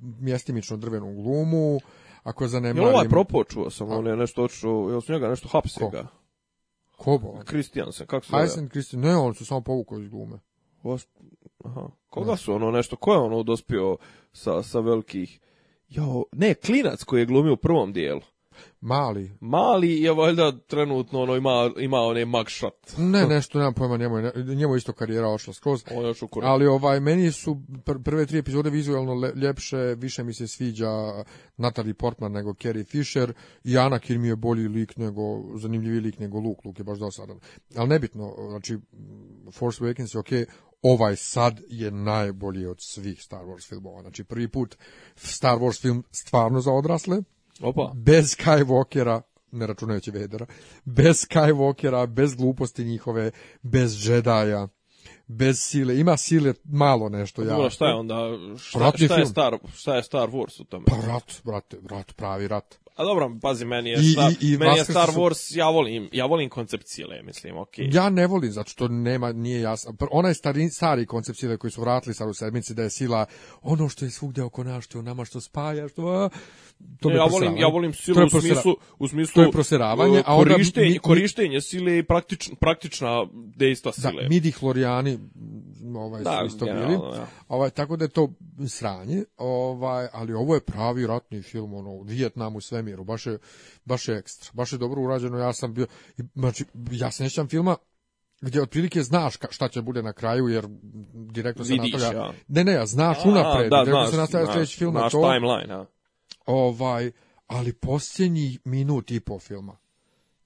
mjestimično drvenu glumu, ako zanemarim... Jel ovaj propočuo sam, on je nešto očuo, jel su njega nešto hapsega? ga? Ko bo? Kristijansen, kako se zove? Kristijan, ne, on su samo povukao iz glume. Aha. Koga su ono nešto? Ko je ono dospio sa, sa velikih? Jo, ne, klinac koji je glumio u prvom dijelu. Mali. Mali je valjda trenutno ono ima, ima one shot. Ne, nešto, nemam pojma, njemu isto karijera ošla skroz. On Ali ovaj, meni su pr prve tri epizode vizualno ljepše, više mi se sviđa Natalie Portman nego Carrie Fisher i Anakin mi je bolji lik nego, zanimljiviji lik nego Luke, Luke je baš dosadan. Ali nebitno, znači, Force Awakens je okay, ovaj sad je najbolji od svih Star Wars filmova. Znači prvi put Star Wars film stvarno za odrasle. Opa. Bez Skywalkera, ne računajući Vedera, bez Skywalkera, bez gluposti njihove, bez džedaja, bez sile. Ima sile malo nešto. Ja. Dobro, šta je onda? Šta, šta je, Star, šta je Star Wars u tome? Pa brate, rat, pravi rat. A dobro, pazi, meni je, I, star, i, i meni je Star Wars, ja volim, ja volim koncept mislim, okej. Ja ne volim, zato što nema, nije jasno. Onaj stari, stari koncept koji su vratili sad u sedmici, da je sila ono što je svugdje oko nas, što je u nama, što spaja, što... To ja, volim, ja volim silu u smislu, u smislu to je e, a onda korištenje, mi, sile i praktična dejstva sile. Da, midi hlorijani ovaj, da, isto bili. Ovaj, tako da je to sranje, ovaj, ali ovo je pravi ratni film, ono, u Vijetnamu sve svemiru, baš je, baš je ekstra, baš je dobro urađeno, ja sam bio, znači, ja se nećam filma, gdje otprilike znaš šta će bude na kraju jer direktno se nastavlja. Ne, ne, znaš a, unapred, da, znaš, se nastavlja film to. timeline, a. Ovaj, ali posljednji minut i po filma.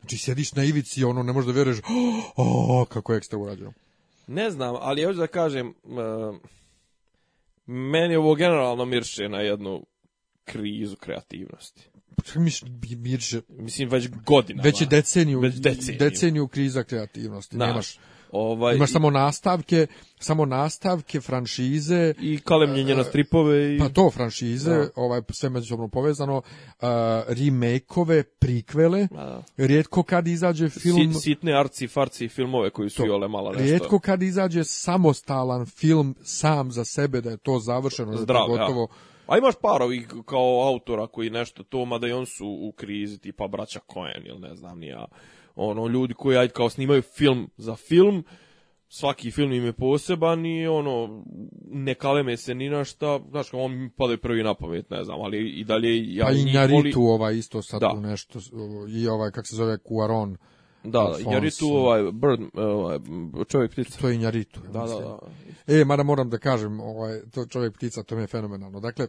Znači sjediš na ivici ono ne možeš da vjeruješ, kako je ekstra urađeno. Ne znam, ali hoću da kažem uh, meni ovo generalno mirše na jednu krizu kreativnosti. Mirže, mislim već godina. Već je deceniju, već deceniju. deceniju kriza kreativnosti. Nemaš Ovaj, Imaš samo nastavke, samo nastavke, franšize. I kalemljenje na e, stripove. I... Pa to, franšize, da. ovaj, sve međusobno povezano, uh, remakeove, prikvele, da. rijetko kad izađe film... Si, sitne arci, farci filmove koji su to, jole mala nešto. Rijetko kad izađe samostalan film sam za sebe, da je to završeno, Zdrav, da je gotovo... Ja a imaš par ovih kao autora koji nešto to, mada i on su u krizi, tipa braća Cohen ili ne znam ni Ono, ljudi koji ajde kao snimaju film za film, svaki film im je poseban i ono, ne kaleme se ni na šta, znaš, on mi padaju prvi na pamet, ne znam, ali i dalje... Ja pa i ovaj isto sad da. nešto, i ovaj, kak se zove, Cuaron, da, da ovaj bird ovaj, čovjek ptica. To je Injaritu. Da, da, da. E, mada moram da kažem, ovaj to čovjek ptica, to mi je fenomenalno. Dakle,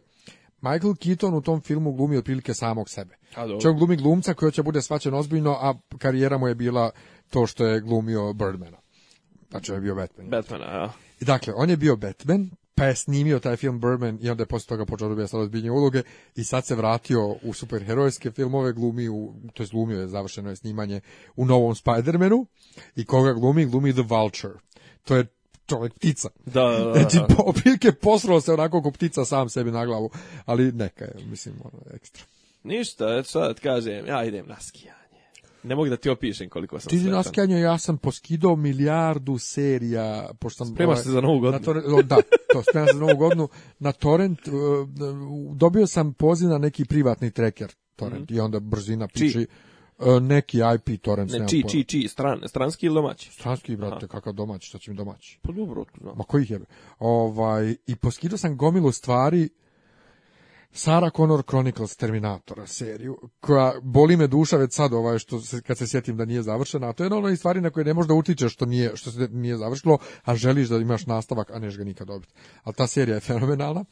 Michael Keaton u tom filmu glumi otprilike samog sebe. Čovjek glumi glumca koji će bude svaćen ozbiljno, a karijera mu je bila to što je glumio Birdmana. Znači, on je bio Batman. Batman, a. Dakle, on je bio Batman, pa je snimio taj film Birdman i onda je posle toga počeo dobija uloge i sad se vratio u superherojske filmove, glumi u, to je glumio je završeno je snimanje u novom spider i koga glumi, glumi The Vulture. To je čovjek ptica. Da, da, da. Znači, posrao se onako ko ptica sam sebi na glavu, ali neka je, mislim, ono, ekstra. Ništa, sad kažem, ja idem na skija. Ne mogu da ti opišem koliko sam Ti znaš ja sam poskidao milijardu serija, pošto sam... Spremaš ovaj, se za novu godinu. da, to, spremaš za novu godinu. Na torrent e, dobio sam poziv na neki privatni tracker torrent mhm. i onda brzina piči e, neki IP torrent ne, stran, stranski ili domaći? Stranski, brate, kakav domaći, šta će mi domaći? Pa dobro, Ma koji je? Ovaj, I poskidao sam gomilu stvari, Sara Connor Chronicles Terminatora seriju, koja boli me duša već sad ovaj, što se, kad se sjetim da nije završena, a to je ono od stvari na koje ne možda utičeš što, nije, što se nije završilo, a želiš da imaš nastavak, a neš ga nikad dobiti. Ali ta serija je fenomenalna.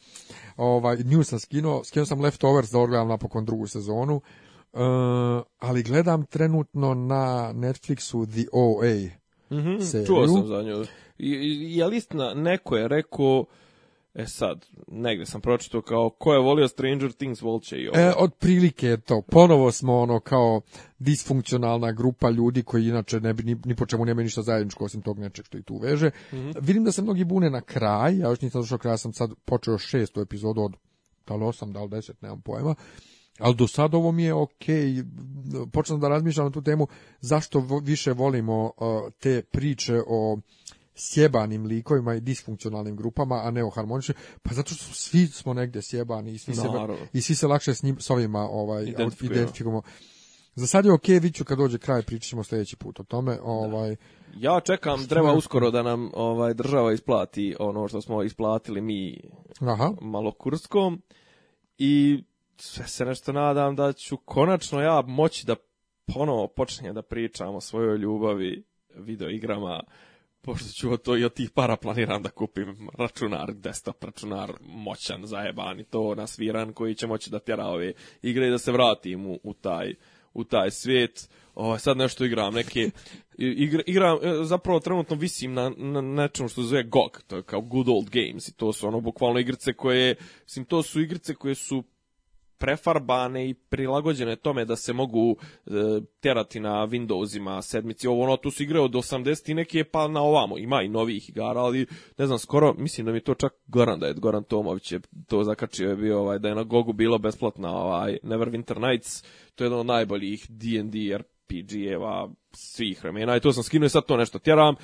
Ovaj, nju sam skinuo, skinuo sam Leftovers da odgledam napokon drugu sezonu, eh, ali gledam trenutno na Netflixu The OA mm -hmm, seriju. Čuo sam za nju. istina, neko je rekao E sad, negde sam pročito kao ko je volio Stranger Things volće i ovo. E, prilike je to. Ponovo smo ono kao disfunkcionalna grupa ljudi koji inače ne ni, ni po čemu nemaju ništa zajedničko osim tog nečeg što i tu veže. Mhm. Vidim da se mnogi bune na kraj, ja još nisam došao kraja, sam sad počeo šestu epizodu od da li osam, da li deset, nemam pojma. Ali do sad ovo mi je okej. ok, počnem da razmišljam na tu temu zašto više volimo te priče o sjebanim likovima i disfunkcionalnim grupama, a ne o harmoničnim, pa zato što svi smo negdje sjebani i svi, se, i svi se lakše s, njim, s ovima ovaj, identifikujemo. Za sad je ok, Viću, kad dođe kraj, pričat ćemo sljedeći put o tome. Ovaj, Ja čekam, treba uskoro da nam ovaj država isplati ono što smo isplatili mi Aha. malokurskom i sve se nešto nadam da ću konačno ja moći da ponovo počnem da pričam o svojoj ljubavi videoigrama pošto ću to i od tih para planiram da kupim računar, desktop računar, moćan, zajeban i to nasviran koji će moći da tjera ove igre i da se vratim u, u taj u taj svijet. O, sad nešto igram, neke igra, igram, e, zapravo trenutno visim na, na nečemu što zove GOG, to je kao Good Old Games i to su ono bukvalno igrice koje, mislim to su igrice koje su prefarbane i prilagođene tome da se mogu e, terati na Windowsima sedmici. Ovo ono, tu su igre od 80 i neke pa na ovamo. Ima i novih igara, ali ne znam, skoro, mislim da mi to čak Goran da je, Goran Tomović je to zakačio je bio, ovaj, da je na Gogu bilo besplatna ovaj, Neverwinter Nights. To je jedan od najboljih D&D RPG-eva svih vremena i to sam skinuo i sad to nešto tjeram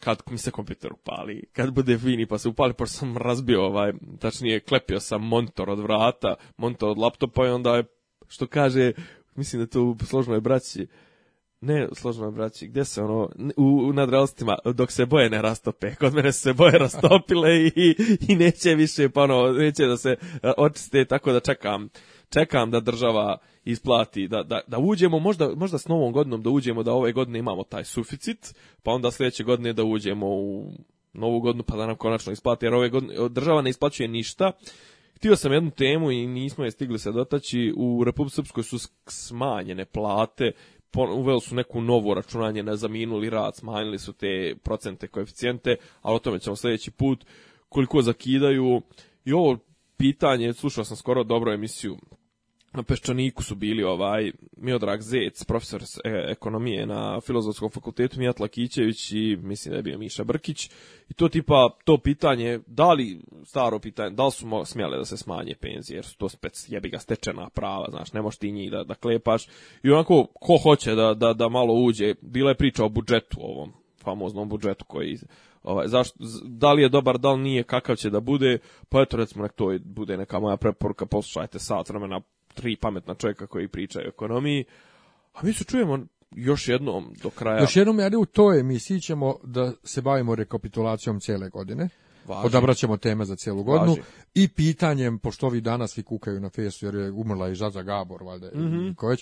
kad mi se kompjuter upali, kad bude vini pa se upali, pošto sam razbio ovaj, tačnije klepio sam montor od vrata, montor od laptopa i onda je, što kaže, mislim da to u složnoj braći, ne složnoj braći, gdje se ono, u, u dok se boje ne rastope, kod mene se boje rastopile i, i neće više, pa ono, neće da se e, očiste, tako da čekam, čekam da država isplati da, da, da uđemo možda, možda s novom godinom da uđemo da ove godine imamo taj suficit pa onda sljedeće godine da uđemo u novu godinu pa da nam konačno isplati jer ove godine država ne isplaćuje ništa Htio sam jednu temu i nismo je stigli se dotaći. U Republike Srpskoj su smanjene plate, uveli su neku novo računanje na zaminuli rad, smanjili su te procente koeficijente, ali o tome ćemo sljedeći put koliko zakidaju. I ovo pitanje, slušao sam skoro dobro emisiju na Peščaniku su bili ovaj Miodrag Zec, profesor e, ekonomije na Filozofskom fakultetu, Mijat Lakićević i mislim da je bio Miša Brkić. I to tipa, to pitanje, da li, staro pitanje, da li su smjele da se smanje penzije, jer su to spec, jebi ga, stečena prava, znaš, ne možeš ti njih da, da klepaš. I onako, ko hoće da, da, da malo uđe, bila je priča o budžetu ovom, famoznom budžetu koji ovaj, da li je dobar, da li nije, kakav će da bude, pa eto recimo nek to bude neka moja preporuka, poslušajte sat vremena tri pametna čovjeka koji pričaju o ekonomiji, a mi se čujemo još jednom do kraja. Još jednom, ali u toj emisiji ćemo da se bavimo rekapitulacijom cijele godine. Važi. Odabrat ćemo teme za cijelu godinu i pitanjem, pošto vi danas svi kukaju na fesu jer je umrla i žaza Gabor, valjda, mm -hmm.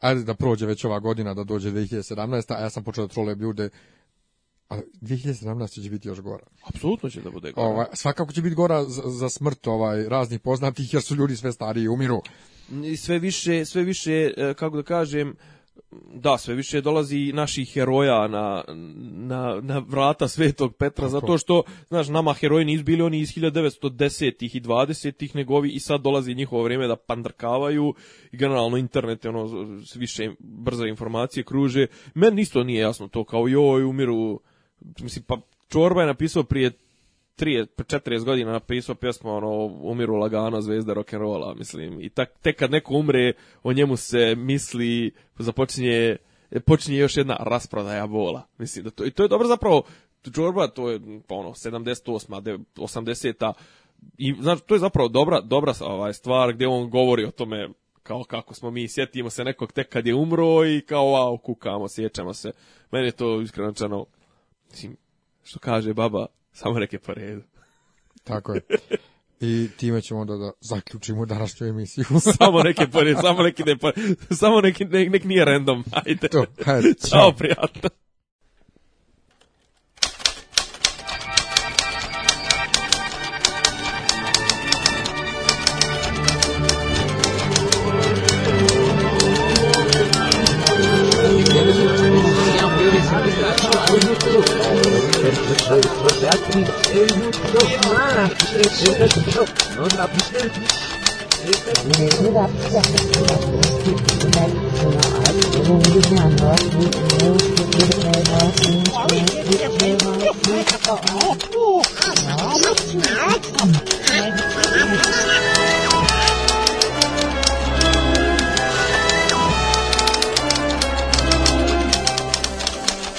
ajde da prođe već ova godina, da dođe 2017. A ja sam počeo da trole ljude a 2017 će biti još gora. Apsolutno će da bude gora. Ova, svakako će biti gora za, za smrt ovaj raznih poznatih jer su ljudi sve stariji i umiru sve više, sve više, e, kako da kažem, da, sve više dolazi naših heroja na, na, na vrata Svetog Petra, Tako. zato što, znaš, nama heroji nisu bili oni iz 1910-ih i 20-ih, nego ovi i sad dolazi njihovo vrijeme da pandrkavaju i generalno internet, ono, više brze informacije kruže. Meni isto nije jasno to, kao joj, umiru, mislim, pa Čorba je napisao prije 30, 40 godina napisao pjesmu ono umiru lagano zvezda rock'n'rolla mislim. I tak tek kad neko umre, o njemu se misli započinje počinje još jedna rasprodaja bola. Mislim da to i to je dobro zapravo Džorba, to je Pa ono 78. 80. I znači to je zapravo dobra dobra ovaj stvar gdje on govori o tome kao kako smo mi, sjetimo se nekog tek kad je umro i kao wow, kukamo, sjećamo se. Meni je to iskreno čano, mislim, što kaže baba, samo neke po redu. Tako je. I time ćemo da da zaključimo današnju emisiju. samo po pored, samo neki ne, samo neki, nek, nek nije random. Ajde. To, hajde. Ćao, prijatno. Oh,